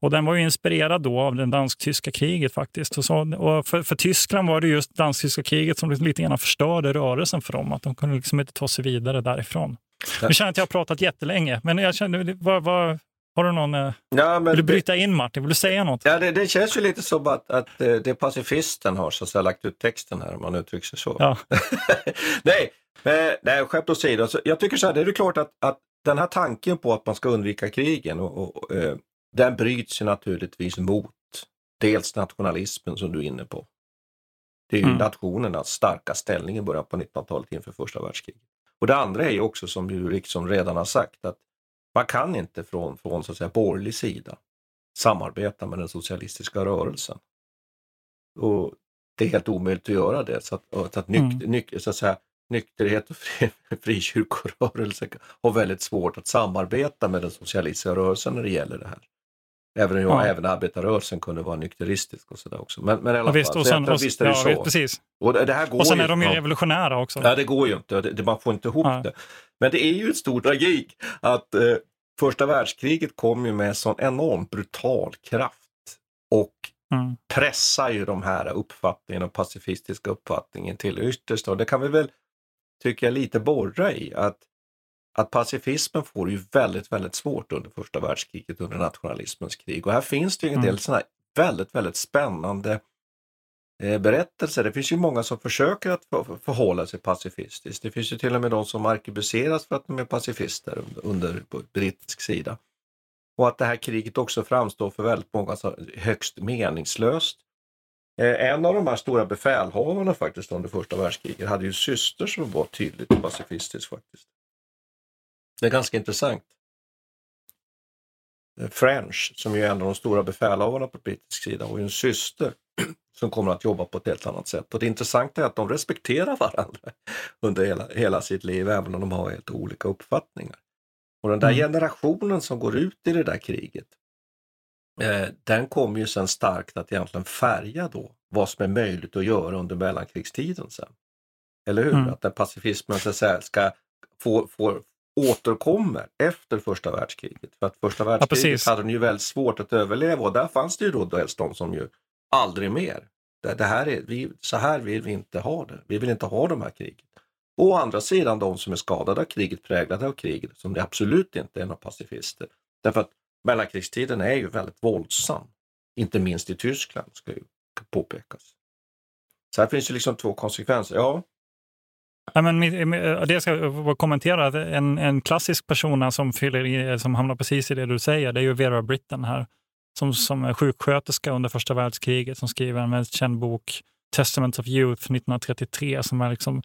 Och den var ju inspirerad då av det dansk-tyska kriget faktiskt. Och, så, och för, för Tyskland var det just dansk-tyska kriget som lite grann förstörde rörelsen för dem, att de kunde liksom inte ta sig vidare därifrån. Nu känner jag att jag har pratat jättelänge, men jag känner, vad, vad, har du någon... eh, Ja, vill du det- bryta in Martin? Vill du säga något? Ja, det, det känns ju lite som att, att eh, det pacifisten har så att säga, lagt ut texten här om man uttrycker sig så. Ja. nej, men, nej, skämt åsido. Så jag tycker så här, det är ju klart att, att den här tanken på att man ska undvika krigen och, och, eh, den bryts ju naturligtvis mot dels nationalismen som du är inne på. Det är ju Mm. nationernas starka ställning i början på 1900-talet inför första världskriget. Och det andra är ju också som du liksom redan har sagt att man kan inte från, från så att säga borgerlig sida samarbeta med den socialistiska rörelsen. Och det är helt omöjligt att göra det. Så att, och att, nyk, nyk, så att säga, nykterhet och fri, frikyrkorörelse har väldigt svårt att samarbeta med den socialistiska rörelsen när det gäller det här. Även, Ja. även arbetarrörelsen kunde vara nykteristisk och sådär också. Men, men i alla Ja, visst, fall, och sen, jag och, visst är det ja, så. visst, precis. Och det, här går och sen är de ju ja. revolutionära också. Ja, det går ju inte. Det, man får inte ihop Nej. det. Men det är ju en stor tragik att eh, första världskriget kom ju med sån enormt brutal kraft och Mm. pressar ju de här uppfattningarna, pacifistiska uppfattningen till yttersta. Och det kan vi väl, tycker jag, lite borra i. Att, att pacifismen får ju väldigt, väldigt svårt under första världskriget, under nationalismens krig. Och här finns det ju en Mm. del sådana här väldigt, väldigt spännande eh, berättelser. Det finns ju många som försöker att för, förhålla sig pacifistiskt. Det finns ju till och med de som arkebuseras för att de är pacifister under, under brittisk sida. Och att det här kriget också framstår för väldigt många som högst meningslöst. Eh, en av de här stora befälhavarna faktiskt under första världskriget hade ju syster som var tydligt pacifistisk faktiskt. Det är ganska intressant. Eh, French, som är en av de stora befälhavarna på brittisk sida, har ju en syster som kommer att jobba på ett helt annat sätt. Och det intressanta är att de respekterar varandra under hela, hela sitt liv, även om de har helt olika uppfattningar. Och den där Mm. generationen som går ut i det där kriget, eh, den kommer ju sen starkt att egentligen färga då vad som är möjligt att göra under mellankrigstiden sen. Eller hur? Mm. Att den pacifismen så säga, ska få, få, återkommer efter första världskriget. För att första världskriget precis. hade de ju väldigt svårt att överleva och där fanns det ju då dels de som ju aldrig mer. Det, det här är, vi, så här vill vi inte ha det. Vi vill inte ha de här krigen. Och å andra sidan de som är skadade av kriget, präglade av kriget, som det absolut inte är några pacifister. Därför att mellankrigstiden är ju väldigt våldsam. Inte minst i Tyskland, ska ju påpekas. Så här finns ju liksom två konsekvenser. Ja, Ja, men det jag ska kommentera, en, en klassisk person som, fyller i, som hamnar precis i det du säger, det är ju Vera Brittain här. Som, som är sjuksköterska under första världskriget, som skriver en väldigt känd bok, Testament of Youth 1933, som är liksom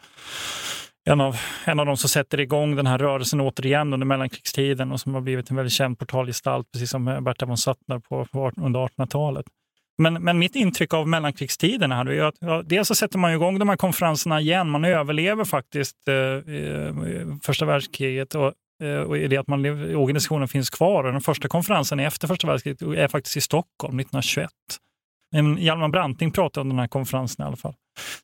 en av, en av de som sätter igång den här rörelsen återigen under mellankrigstiden och som har blivit en väldigt känd portalgestalt, precis som Berta von Suttner på, på, under 1800-talet. Men, men mitt intryck av mellankrigstiden här är att ja, dels så sätter man igång de här konferenserna igen. Man överlever faktiskt eh, eh, första världskriget och, eh, och i det att man, organisationen finns kvar. Och den första konferensen efter första världskriget är faktiskt i Stockholm 1921. Men Hjalmar Branting pratade om den här konferensen i alla fall.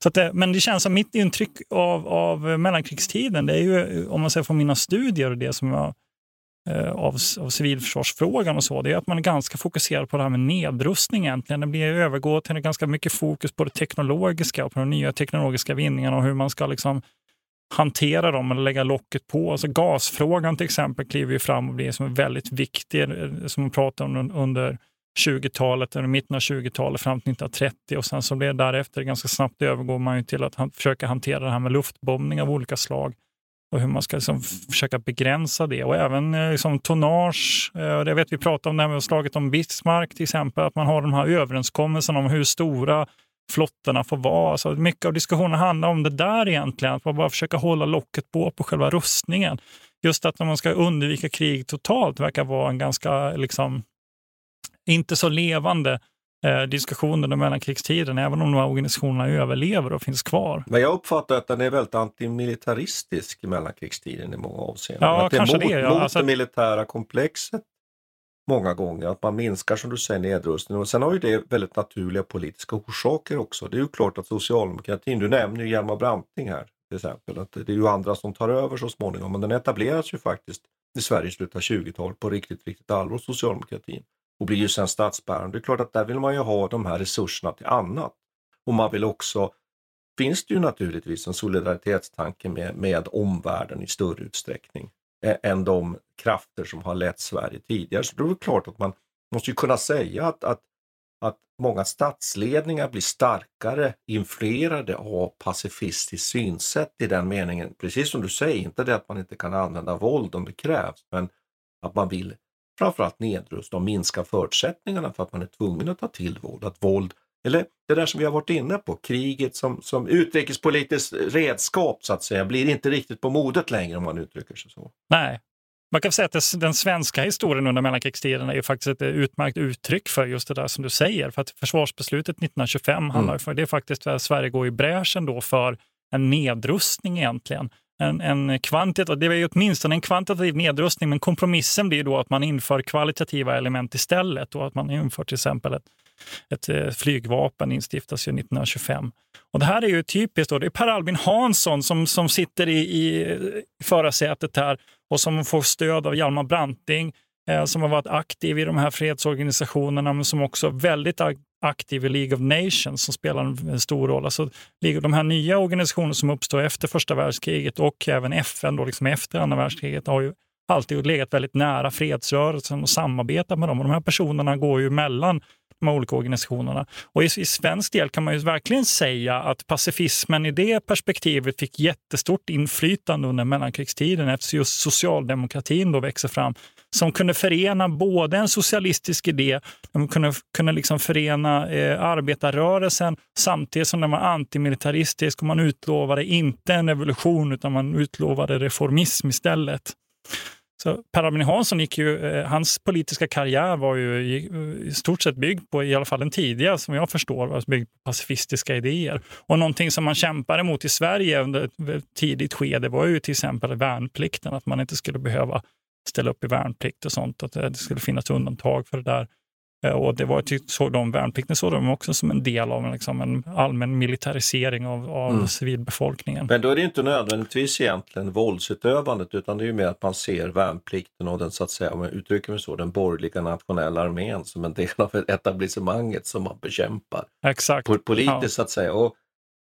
Så att det, men det känns som mitt intryck av, av mellankrigstiden, det är ju om man ser från mina studier och det som jag eh, av, av civilförsvarsfrågan och så, det är att man är ganska fokuserad på det här med nedrustning egentligen. Det blir övergå till ganska mycket fokus på det teknologiska och på de nya teknologiska vinningarna och hur man ska liksom hantera dem eller lägga locket på. Alltså gasfrågan till exempel kliver ju fram och blir som väldigt viktig, eh, som man pratar om under 20-talet, eller mitten av 20-talet fram till 1930 och sen så blev det därefter ganska snabbt övergår man ju till att han, försöka hantera det här med luftbombning av olika slag och hur man ska liksom försöka begränsa det. Och även eh, liksom tonnage. Eh, det vet vi pratade om det här med slaget om Bismarck till exempel, att man har de här överenskommelserna om hur stora flottorna får vara. Så mycket av diskussionen handlar om det där egentligen, att man bara försöka hålla locket på på själva rustningen. Just att när man ska undvika krig totalt verkar vara en ganska, liksom, inte så levande eh, diskussion under mellankrigstiden, även om de här organisationerna överlever och finns kvar. Men jag uppfattar att den är väldigt antimilitaristisk i mellankrigstiden i många avseenden. Ja, att det är mot, det, ja. mot Alltså- det militära komplexet många gånger. Att man minskar, som du säger, nedrustning. Och sen har ju det väldigt naturliga politiska orsaker också. Det är ju klart att socialdemokratin, du nämner ju Hjalmar Branting här till exempel, att det är ju andra som tar över så småningom. Men den etableras ju faktiskt i Sverige i slutet av 20-talet på riktigt, riktigt allvar, socialdemokratin. Och blir ju sen statsbärande. Det är klart att där vill man ju ha de här resurserna till annat. Och man vill också finns det ju naturligtvis en solidaritetstanke med, med omvärlden i större utsträckning eh, än de krafter som har lett Sverige tidigare. Så då är det klart att man måste ju kunna säga att, att, att många statsledningar blir starkare influerade av pacifistiskt synsätt i den meningen. Precis som du säger, inte det att man inte kan använda våld om det krävs, men att man vill framförallt nedrusta och minska förutsättningarna för att man är tvungen att ta till våld. Att våld, eller det där som vi har varit inne på, kriget som, som utrikespolitiskt redskap så att säga, blir inte riktigt på modet längre om man uttrycker sig så. Nej, man kan säga att den svenska historien under mellankrigstiden är faktiskt ett utmärkt uttryck för just det där som du säger. För att försvarsbeslutet 1925 handlar mm. för, det är faktiskt där Sverige går i bräschen då för en nedrustning egentligen. En, en kvantitet, det är åtminstone en kvantitativ nedrustning, men kompromissen blir då att man inför kvalitativa element istället och att man inför till exempel ett, ett eh, flygvapen instiftas ju 1925. Och det här är ju typiskt, då, det är Per Albin Hansson som, som sitter i, i förarsätet här och som får stöd av Hjalmar Branting Eh, som har varit aktiv i de här fredsorganisationerna men som också är väldigt aktiv i League of Nations som spelar en stor roll. Alltså, de här nya organisationerna som uppstår efter första världskriget och även FN då, liksom efter andra världskriget har ju alltid legat väldigt nära fredsrörelsen och samarbetat med dem. Och de här personerna går ju mellan de olika organisationerna. Och i, i svensk del kan man ju verkligen säga att pacifismen i det perspektivet fick jättestort inflytande under mellankrigstiden eftersom just socialdemokratin då växer fram som kunde förena både en socialistisk idé, de kunde, kunde liksom förena eh, arbetarrörelsen samtidigt som den var antimilitaristisk och man utlovade inte en revolution utan man utlovade reformism istället. Så Per Albin Hansson gick ju, eh, hans politiska karriär var ju i, i, stort sett byggd på, i alla fall den tidiga, som jag förstår, var byggd på pacifistiska idéer. Och någonting som man kämpade mot i Sverige under ett tidigt skede var ju till exempel värnplikten, att man inte skulle behöva ställa upp i värnplikt och sånt, att det skulle finnas undantag för det där. Eh, och det var, såg de värnplikten såg de också som en del av liksom, en allmän militarisering av, av mm. civilbefolkningen. Men då är det inte nödvändigtvis egentligen våldsutövandet utan det är ju mer att man ser värnplikten och den så att säga, om jag uttrycker mig så, den borgerliga nationella armén som en del av etablissemanget som man bekämpar. Exakt. Politiskt ja. så att säga. Och,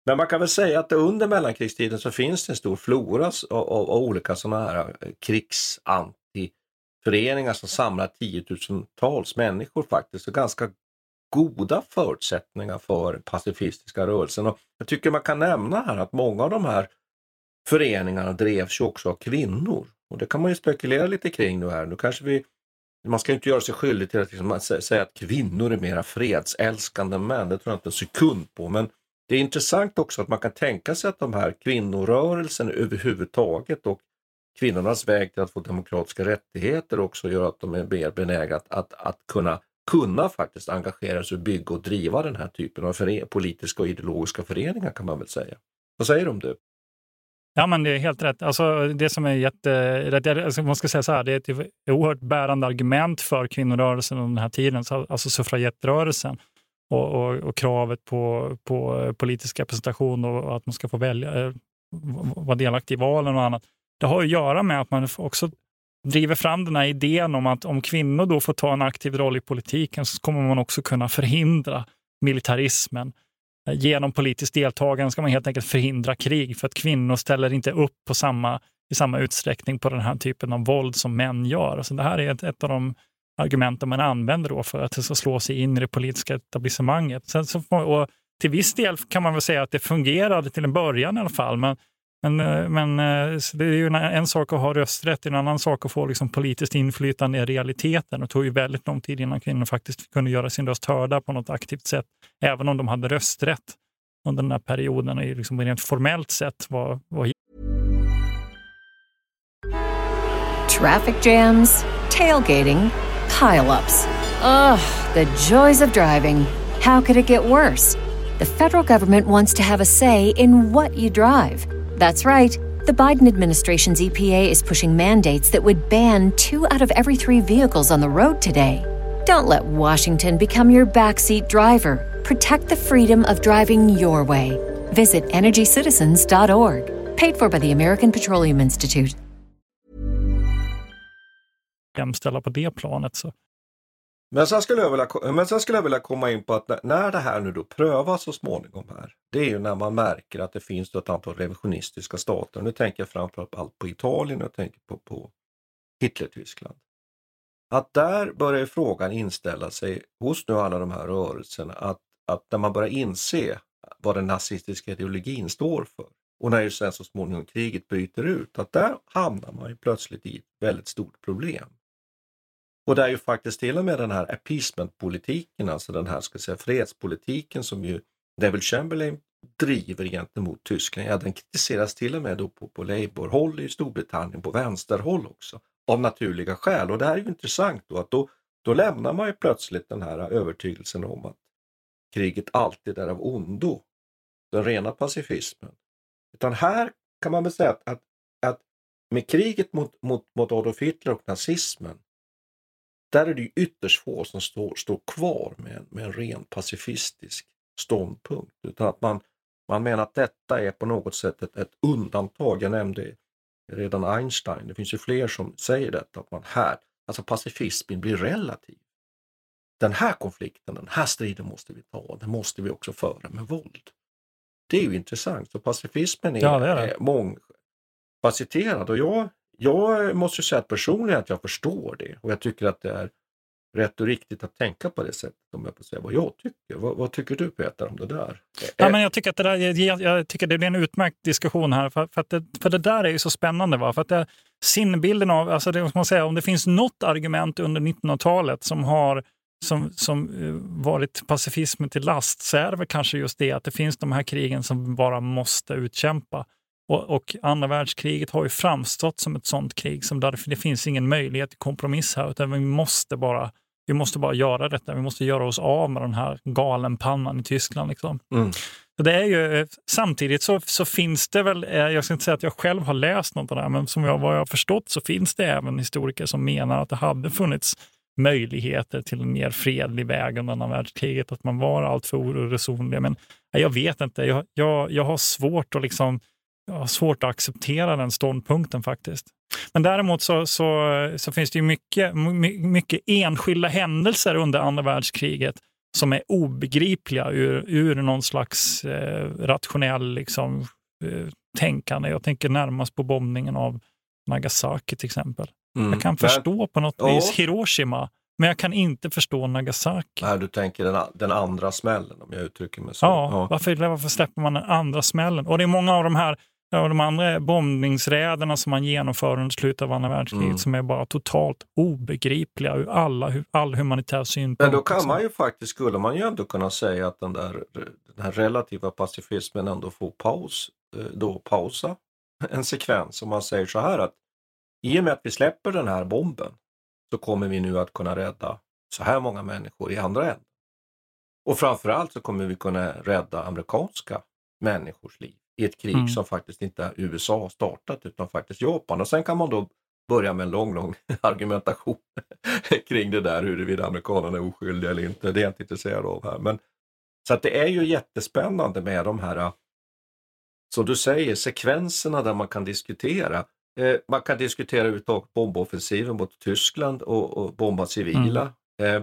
men man kan väl säga att under mellankrigstiden så finns det en stor flora av, av, av olika sådana här eh, krigsant föreningar som samlar tiotusentals människor faktiskt och ganska goda förutsättningar för pacifistiska rörelsen. Och jag tycker man kan nämna här att många av de här föreningarna drevs ju också av kvinnor. Och det kan man ju spekulera lite kring nu här. Nu kanske vi, man ska inte göra sig skyldig till att liksom säga att kvinnor är mera fredsälskande än män. Det tror jag inte en sekund på. Men det är intressant också att man kan tänka sig att de här kvinnorörelsen överhuvudtaget och kvinnornas väg till att få demokratiska rättigheter också gör att de är mer benägna att, att, att kunna, kunna faktiskt engagera sig och bygga och driva den här typen av politiska och ideologiska föreningar kan man väl säga. Vad säger du om det? Ja, men det är helt rätt. Alltså, det som är jätterätt, Alltså, man ska säga så här, det är ett oerhört bärande argument för kvinnorörelsen under den här tiden, alltså suffragettrörelsen och, och, och, kravet på, på politisk representation och att man ska få välja, eh, vara delaktig i valen och annat det har att göra med att man också driver fram den här idén om att om kvinnor då får ta en aktiv roll i politiken så kommer man också kunna förhindra militarismen. Eh, genom politiskt deltagande ska man helt enkelt förhindra krig för att kvinnor ställer inte upp på samma, i samma utsträckning på den här typen av våld som män gör. Alltså det här är ett, ett av de argumenten man använder då för att det ska slå sig in i det politiska etablissemanget. Sen så, och till viss del kan man väl säga att det fungerade till en början i alla fall, men men, eh, men eh, det är ju en, en, sak att ha rösträtt, en annan sak att få liksom politiskt inflytande i realiteten. Det tog ju väldigt lång tid innan kvinnor faktiskt kunde göra sin röst hörda på något aktivt sätt, även om de hade rösträtt under den här perioden och liksom rent formellt sett var, var... Traffic jams, tailgating, pileups. Ugh, the joys of driving. How could it get worse? The federal government wants to have a say in what you drive. That's right. The Biden administration's EPA is pushing mandates that would ban two out of every three vehicles on the road today. Don't let Washington become your backseat driver. Protect the freedom of driving your way. Visit EnergyCitizens.org. Paid for by the American Petroleum Institute. Jämställa på det planet så Men sen, skulle jag vilja, men sen skulle jag vilja komma in på att när det här nu då prövas så småningom här, det är ju när man märker att det finns ett antal revisionistiska stater. Nu tänker jag framförallt på Italien och tänker på, på Hitler-Tyskland. Att där börjar frågan inställa sig hos nu alla de här rörelserna att, att när man börjar inse vad den nazistiska ideologin står för och när ju sen så småningom kriget bryter ut, att där hamnar man ju plötsligt i ett väldigt stort problem. Och det är ju faktiskt till och med den här appeasement-politiken, alltså den här ska säga, fredspolitiken som ju Devil Chamberlain driver gentemot Tyskland, ja den kritiseras till och med då på, på Labour-håll i Storbritannien, på vänsterhåll också, av naturliga skäl. Och det här är ju intressant då att då, då lämnar man ju plötsligt den här övertygelsen om att kriget alltid är av ondo, den rena pacifismen. Utan här kan man väl säga att, att, att med kriget mot, mot, mot Adolf Hitler och nazismen, där är det ju ytterst få som står, står kvar med, med en ren pacifistisk ståndpunkt. Utan att man, man menar att detta är på något sätt ett, ett undantag. Jag nämnde redan Einstein, det finns ju fler som säger detta, att man här, alltså pacifismen blir relativ. Den här konflikten, den här striden måste vi ta, den måste vi också föra med våld. Det är ju intressant, så pacifismen är, Ja, det är det. är mångfacetterad och jag, jag måste säga att personligen att jag förstår det och jag tycker att det är rätt och riktigt att tänka på det sättet om jag får säga vad jag tycker. Vad, vad tycker du Peter om det där? Ja, men jag, tycker att det där, jag, jag tycker det blir en utmärkt diskussion här, för, för, att det, för det där är ju så spännande. Va? För att det, sinnbilden av, alltså det man säga, om det finns något argument under 1900-talet som har som, som eh, varit pacifismen till last så är det väl kanske just det att det finns de här krigen som bara måste utkämpa. Och, och andra världskriget har ju framstått som ett sånt krig som där det finns ingen möjlighet till kompromiss här utan vi måste bara vi måste bara göra detta. Vi måste göra oss av med den här galenpannan i Tyskland. Liksom. Mm. Så det är ju, eh, samtidigt så, så finns det väl, eh, jag ska inte säga att jag själv har läst något av det här, men som jag, vad jag har förstått så finns det även historiker som menar att det hade funnits möjligheter till en mer fredlig väg under andra världskriget, att man var alltför oresonlig. Men jag vet inte, jag, jag, jag har svårt att liksom, har svårt att acceptera den ståndpunkten faktiskt. Men däremot så, så, så finns det ju mycket, my- mycket enskilda händelser under andra världskriget som är obegripliga ur, ur någon slags eh, rationell liksom, eh, tänkande. Jag tänker närmast på bombningen av Nagasaki till exempel. Mm. Jag kan förstå på något Ja. vis Hiroshima, men jag kan inte förstå Nagasaki. Nej, du tänker den, den andra smällen om jag uttrycker mig så. Ja, Varför, varför släpper man den andra smällen? Och det är många av de här ja, de andra bombningsräderna som man genomför under slutet av andra världskriget Mm. som är bara totalt obegripliga ur alla, all humanitär synpunkt. Men då kan man ju faktiskt, skulle man ju ändå kunna säga att den där den här relativa pacifismen ändå får paus, eh, då pausa en sekvens. Om man säger så här att i och med att vi släpper den här bomben så kommer vi nu att kunna rädda så här många människor i andra änden. Och framförallt så kommer vi kunna rädda amerikanska människors liv i ett krig Mm. som faktiskt inte USA har startat utan faktiskt Japan. Och sen kan man då börja med en lång, lång argumentation kring det där huruvida amerikanerna är oskyldiga eller inte. Det är jag inte intresserad av här. Men, så att det är ju jättespännande med de här, som du säger, sekvenserna där man kan diskutera. Eh, man kan diskutera överhuvudtaget bomboffensiven mot Tyskland och, och bomba civila. Eh,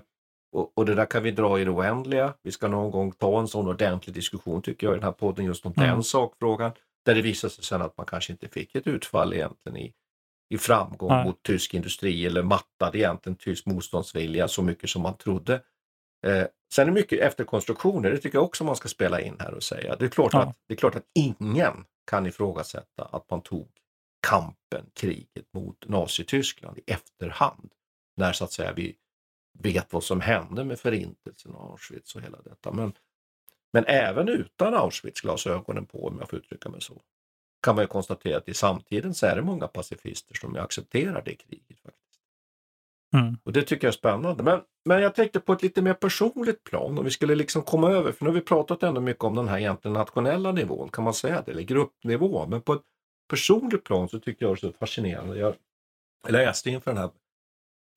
och, och det där kan vi dra i det oändliga. Vi ska någon gång ta en sån ordentlig diskussion tycker jag i den här podden just om Mm. den sakfrågan. Där det visar sig sen att man kanske inte fick ett utfall egentligen i, i framgång Nej. mot tysk industri eller mattade egentligen tysk motståndsvilja så mycket som man trodde. Eh, sen är mycket efterkonstruktioner, det tycker jag också man ska spela in här och säga. Det är klart, Ja. att, det är klart att ingen kan ifrågasätta att man tog kampen, kriget mot Nazityskland i efterhand. När så att säga vi vet vad som hände med förintelsen och Auschwitz och hela detta. Men, men även utan Auschwitz-glasögonen på, om jag får uttrycka mig så, kan man ju konstatera att i samtiden så är det många pacifister som accepterar det kriget. faktiskt. Mm. Och det tycker jag är spännande. Men, men jag tänkte på ett lite mer personligt plan, om vi skulle liksom komma över, för nu har vi pratat ändå mycket om den här egentligen nationella nivån, kan man säga det, eller gruppnivå. Men på ett personligt plan så tycker jag det är så fascinerande. Jag läste inför den här,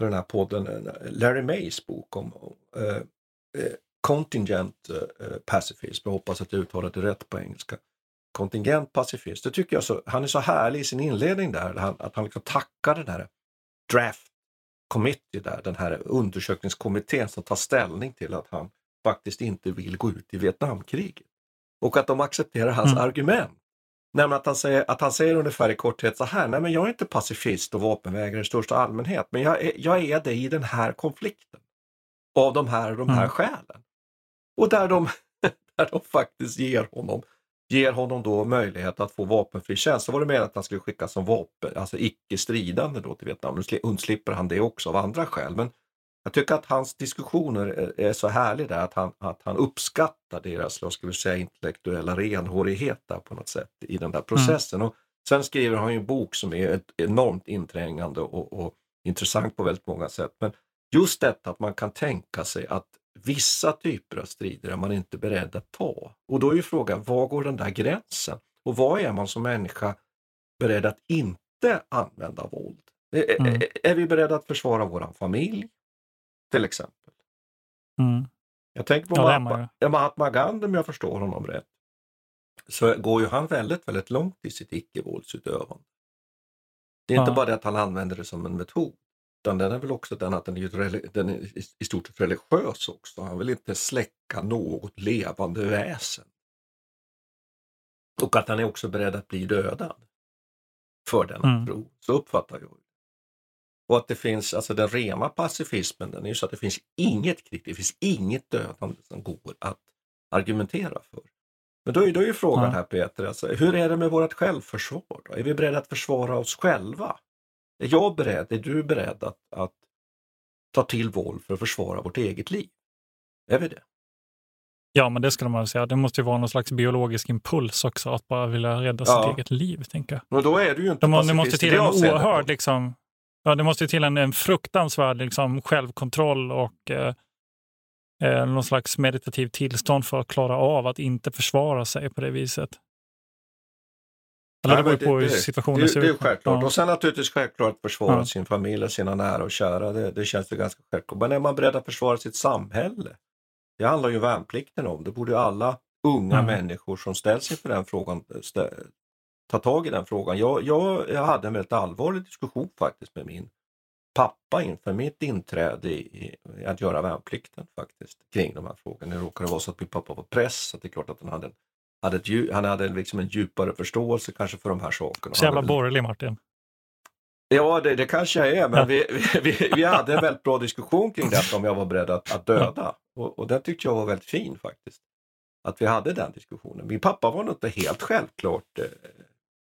för den här podden eh, Larry Mays bok om eh, eh, contingent eh, pacifism. Jag hoppas att jag uttalade det rätt på engelska. Kontingent pacifist. Det tycker jag så, han är så härlig i sin inledning där, han, att han liksom tackar den här draft committee där, den här undersökningskommittén som tar ställning till att han faktiskt inte vill gå ut i Vietnamkriget. Och att de accepterar hans Mm. argument. Nämligen att han, säger, att han säger ungefär i korthet så här, nej men jag är inte pacifist och vapenvägrare i största allmänhet, men jag är, jag är det i den här konflikten. Av de här de här Mm. skälen. Och där de, där de faktiskt ger honom ger honom då möjlighet att få vapenfri tjänst. Så var det meningen att han skulle skickas som vapen, alltså icke stridande då till Vietnam. Nu undslipper han det också av andra skäl. Men jag tycker att hans diskussioner är så härliga där, att han, att han uppskattar deras, vad ska vi säga, intellektuella renhårighet där på något sätt i den där processen. Mm. Och sen skriver han ju en bok som är ett enormt inträngande och, och intressant på väldigt många sätt. Men just detta att man kan tänka sig att vissa typer av strider är man inte beredd att ta. Och då är ju frågan, var går den där gränsen? Och vad är man som människa beredd att inte använda våld? Mm. Är, är, vi beredda att försvara våran familj? Till exempel. Mm. Jag tänker på ja, Mahatma, Mahatma Gandhi om jag förstår honom rätt. Så går ju han väldigt, väldigt långt i sitt icke-våldsutövande. Det är ja. inte bara det att han använder det som en metod. Utan den är väl också den att den är, den är i stort sett religiös också. Han vill inte släcka något levande väsen. Och att han är också beredd att bli dödad för denna mm. tro. Så uppfattar jag det. Och att det finns, alltså den rena pacifismen, den är ju så att det finns inget krig, det finns inget dödande som går att argumentera för. Men då är, då är ju frågan ja. här Peter, alltså, hur är det med vårt självförsvar? Då? Är vi beredda att försvara oss själva? Är jag beredd, är du beredd att, att ta till våld för att försvara vårt eget liv? Är vi det? Ja, men det skulle man säga. Det måste ju vara någon slags biologisk impuls också, att bara vilja rädda ja. sitt eget liv, tänker jag. Men då är du ju inte det, det måste till en oerhörd, liksom, ja, det måste till en, en fruktansvärd liksom, självkontroll och eh, eh, någon slags meditativ tillstånd för att klara av att inte försvara sig på det viset. Eller det beror på hur situationen ser ut. Det är självklart. Ja. Och sen naturligtvis självklart att försvara ja. sin familj och sina nära och kära. Det, det känns ju ganska självklart. Men är man beredd att försvara sitt samhälle? Det handlar ju värnplikten om. Det borde alla unga mm. människor som ställs inför den frågan ta tag i den frågan. Jag, jag, jag hade en väldigt allvarlig diskussion faktiskt med min pappa inför mitt inträde i, i att göra värnplikten faktiskt kring de här frågorna. Det råkade vara så att min pappa var press, så det är klart att han hade en hade ett, han hade liksom en djupare förståelse kanske för de här sakerna. Så jävla borgerlig Martin. Ja, det, det kanske jag är, men vi, vi, vi, hade en väldigt bra diskussion kring detta om jag var beredd att, att döda. Och, och den tyckte jag var väldigt fin faktiskt. Att vi hade den diskussionen. Min pappa var nog inte helt självklart eh,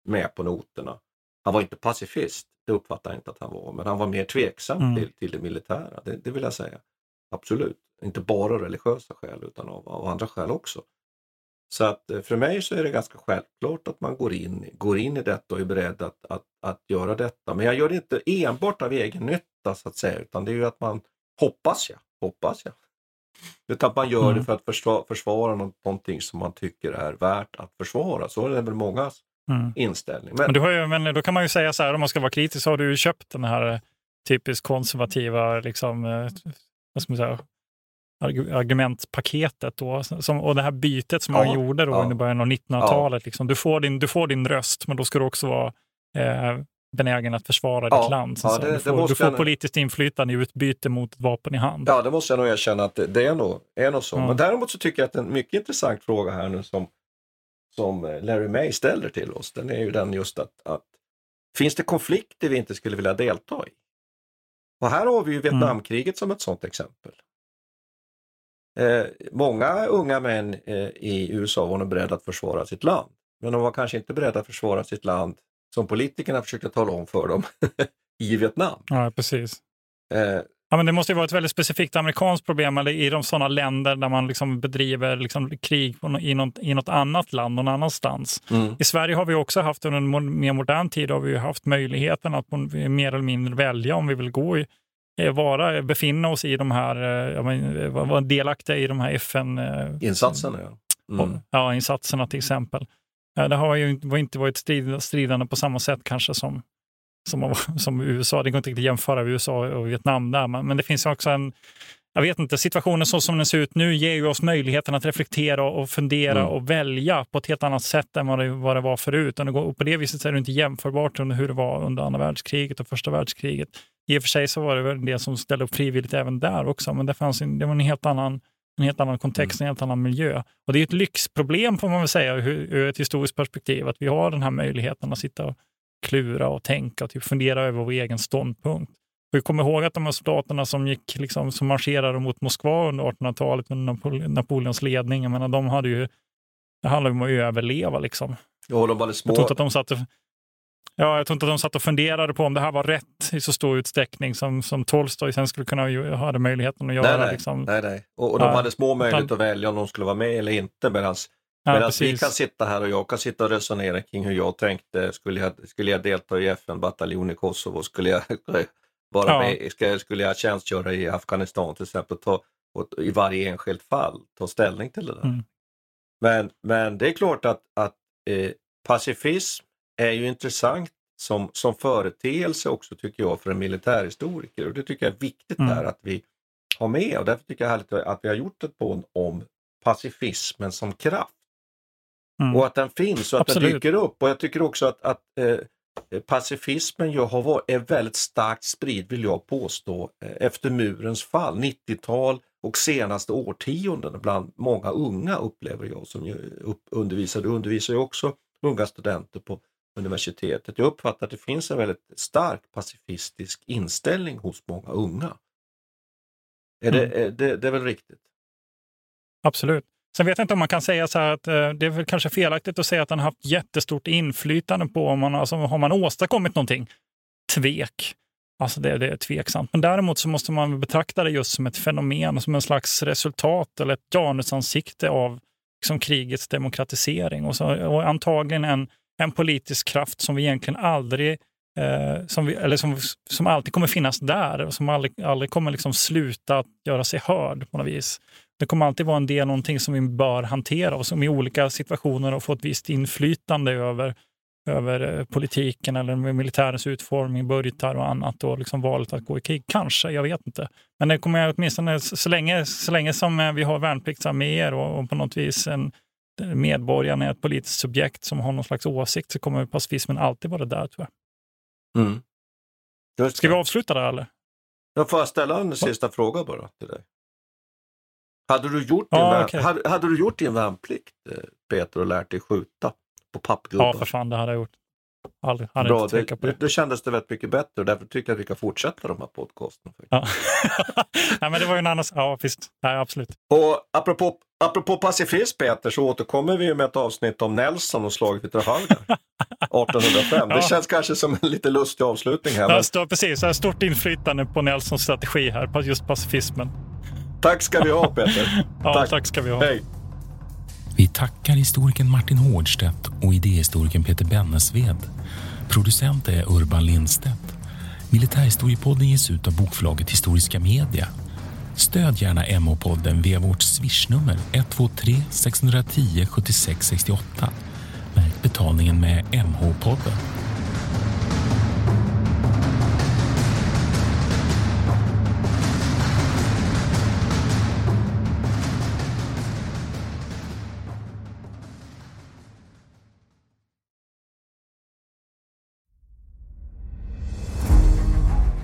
med på noterna. Han var inte pacifist, det uppfattar jag inte att han var, men han var mer tveksam mm. till, till det militära, det, det vill jag säga. Absolut. Inte bara religiösa skäl utan av, av andra skäl också. Så att eh, för mig så är det ganska självklart att man går in, går in i detta och är beredd att, att, att göra detta. Men jag gör det inte enbart av egen nytta så att säga, utan det är ju att man, hoppas jag, hoppas jag, utan att man gör mm. det för att försvara, försvara någonting som man tycker är värt att försvara. Så är det väl mångas mm. inställning. Men, men, ju, men då kan man ju säga så här, om man ska vara kritisk, så har du ju köpt den här typiskt konservativa liksom, eh, vad ska man säga, argumentpaketet då, som, och det här bytet som ja, man gjorde då ja. under början av 1900-talet. Ja. Liksom. Du, får din, du får din röst, men då ska du också vara eh, benägen att försvara ja, ditt land. Ja, det, du får, du får politiskt inflytande i utbyte mot ett vapen i hand. Ja, det måste jag nog erkänna att det, det är, nog, är nog så. Men däremot så tycker jag att en mycket intressant fråga här nu som, som Larry May ställer till oss, den är ju den just att, att finns det konflikter vi inte skulle vilja delta i? Och här har vi ju mm. Vietnamkriget mm. som ett sådant exempel. Eh, många unga män eh, i USA var nog beredda att försvara sitt land. Men de var kanske inte beredda att försvara sitt land som politikerna försökte tala om för dem i Vietnam. Ja, precis. Eh, ja, men det måste ju vara ett väldigt specifikt amerikanskt problem eller i de sådana länder där man liksom bedriver liksom krig i något, i något annat land någon annanstans. Mm. I Sverige har vi också haft under en mer modern tid har vi haft möjligheten att mer eller mindre välja om vi vill gå i Eh, vara, befinna oss i de här, eh, vara delaktiga i de här FN... Eh, insatserna, ja. Mm. Ja, insatserna till exempel. Det har ju inte varit stridande på samma sätt kanske som, som, som USA. Det går inte riktigt att jämföra USA och Vietnam där, men, men det finns också en jag vet inte, situationen så som den ser ut nu ger ju oss möjligheten att reflektera och fundera mm. och välja på ett helt annat sätt än vad det, vad det var förut. Och på det viset är det inte jämförbart med hur det var under andra världskriget och första världskriget. I och för sig så var det väl en del som ställde upp frivilligt även där också, men det, fanns en, det var en helt annan en helt annan kontext, mm. en helt annan miljö. Och Det är ett lyxproblem får man väl säga ur, ur ett historiskt perspektiv, att vi har den här möjligheten att sitta och klura och tänka och typ fundera över vår egen ståndpunkt. Vi kommer ihåg att de här soldaterna som, gick, liksom, som marscherade mot Moskva under 1800-talet under Napoleons ledning, jag menar, de hade ju Det handlar om att överleva liksom. Ja, de var små. Jag tror inte att de satt och, ja, jag tror inte att de satt och funderade på om det här var rätt i så stor utsträckning som, som Tolstoj sen skulle kunna ha möjligheten att göra. Nej, nej. Liksom. nej, nej. Och, och de Ja, hade små möjligheter att välja om de skulle vara med eller inte. Medan Ja, Medan vi kan sitta här och jag kan sitta och resonera kring hur jag tänkte. Skulle jag, skulle jag delta i FN-bataljon i Kosovo? Skulle jag vara Ja. med? Ska, skulle jag tjänstgöra i Afghanistan till exempel? Ta, och, I varje enskilt fall ta ställning till det där. Mm. Men, men det är klart att, att eh, pacifism är ju intressant som, som företeelse också tycker jag för en militärhistoriker. Och det tycker jag är viktigt Mm. här att vi har med och därför tycker jag härligt att vi har gjort ett podd om pacifismen som kraft. Mm. Och att den finns och att den Absolut. dyker upp. Och jag tycker också att, att eh, pacifismen ju har varit, är väldigt starkt spridd, vill jag påstå, eh, efter murens fall, 90-tal och senaste årtiondena bland många unga upplever jag som ju upp, undervisar. Du undervisar ju också unga studenter på universitetet. Jag uppfattar att det finns en väldigt stark pacifistisk inställning hos många unga. Är det, är det, det är väl riktigt? Absolut. Sen vet jag inte om man kan säga så här att eh, det är väl kanske felaktigt att säga att han har haft jättestort inflytande på om man, alltså, har man åstadkommit någonting. Tvek. Alltså det, det är tveksamt. Men däremot så måste man betrakta det just som ett fenomen, som en slags resultat eller ett janusansikte av liksom, krigets demokratisering. Och, så, och antagligen en, en politisk kraft som vi egentligen aldrig eh, som, vi, eller som, som alltid kommer finnas där och som aldrig, aldrig kommer liksom sluta att göra sig hörd på något vis. Det kommer alltid vara en del någonting som vi bör hantera och som i olika situationer har fått visst inflytande över, över eh, politiken eller militärens utformning, budgetar och annat och liksom valet att gå i krig. Kanske, jag vet inte. Men det kommer åtminstone så länge, så länge som eh, vi har värnpliktsarméer och, och på något vis en medborgarna är ett politiskt subjekt som har någon slags åsikt så kommer pacifismen alltid vara där tror jag. Mm. Ska vi avsluta där eller? Jag får ställa en sista fråga bara till dig? Hade du gjort din, okej. hade, hade du gjort din värnplikt, eh, Peter, och lärt dig skjuta på pappgubbar? Ja, för fan, det hade jag gjort. Aldrig, hade Bra, det, på det, det. det kändes det väldigt mycket bättre och därför tycker jag att vi kan fortsätta de här podcasten. Ja. Nej, men det var ju en annan... Ja, visst. Nej, absolut. Och apropå, apropå pacifism Peter, så återkommer vi med ett avsnitt om Nelson och slaget vid Trafalgar 1805. Det Ja. känns kanske som en lite lustig avslutning här. Det Men har stå, precis, det har stort inflytande på Nelsons strategi här, på just pacifismen. tack ska vi ha Peter. Ja, tack. ska vi ha. Hej. Vi tackar historikern Martin Hårdstedt och idéhistorikern Peter Bennesved. Producent är Urban Lindstedt. Militärhistoriepodden ges ut av bokförlaget Historiska Media. Stöd gärna MH-podden via vårt swishnummer 123 610 76 68. Märk betalningen med MH-podden.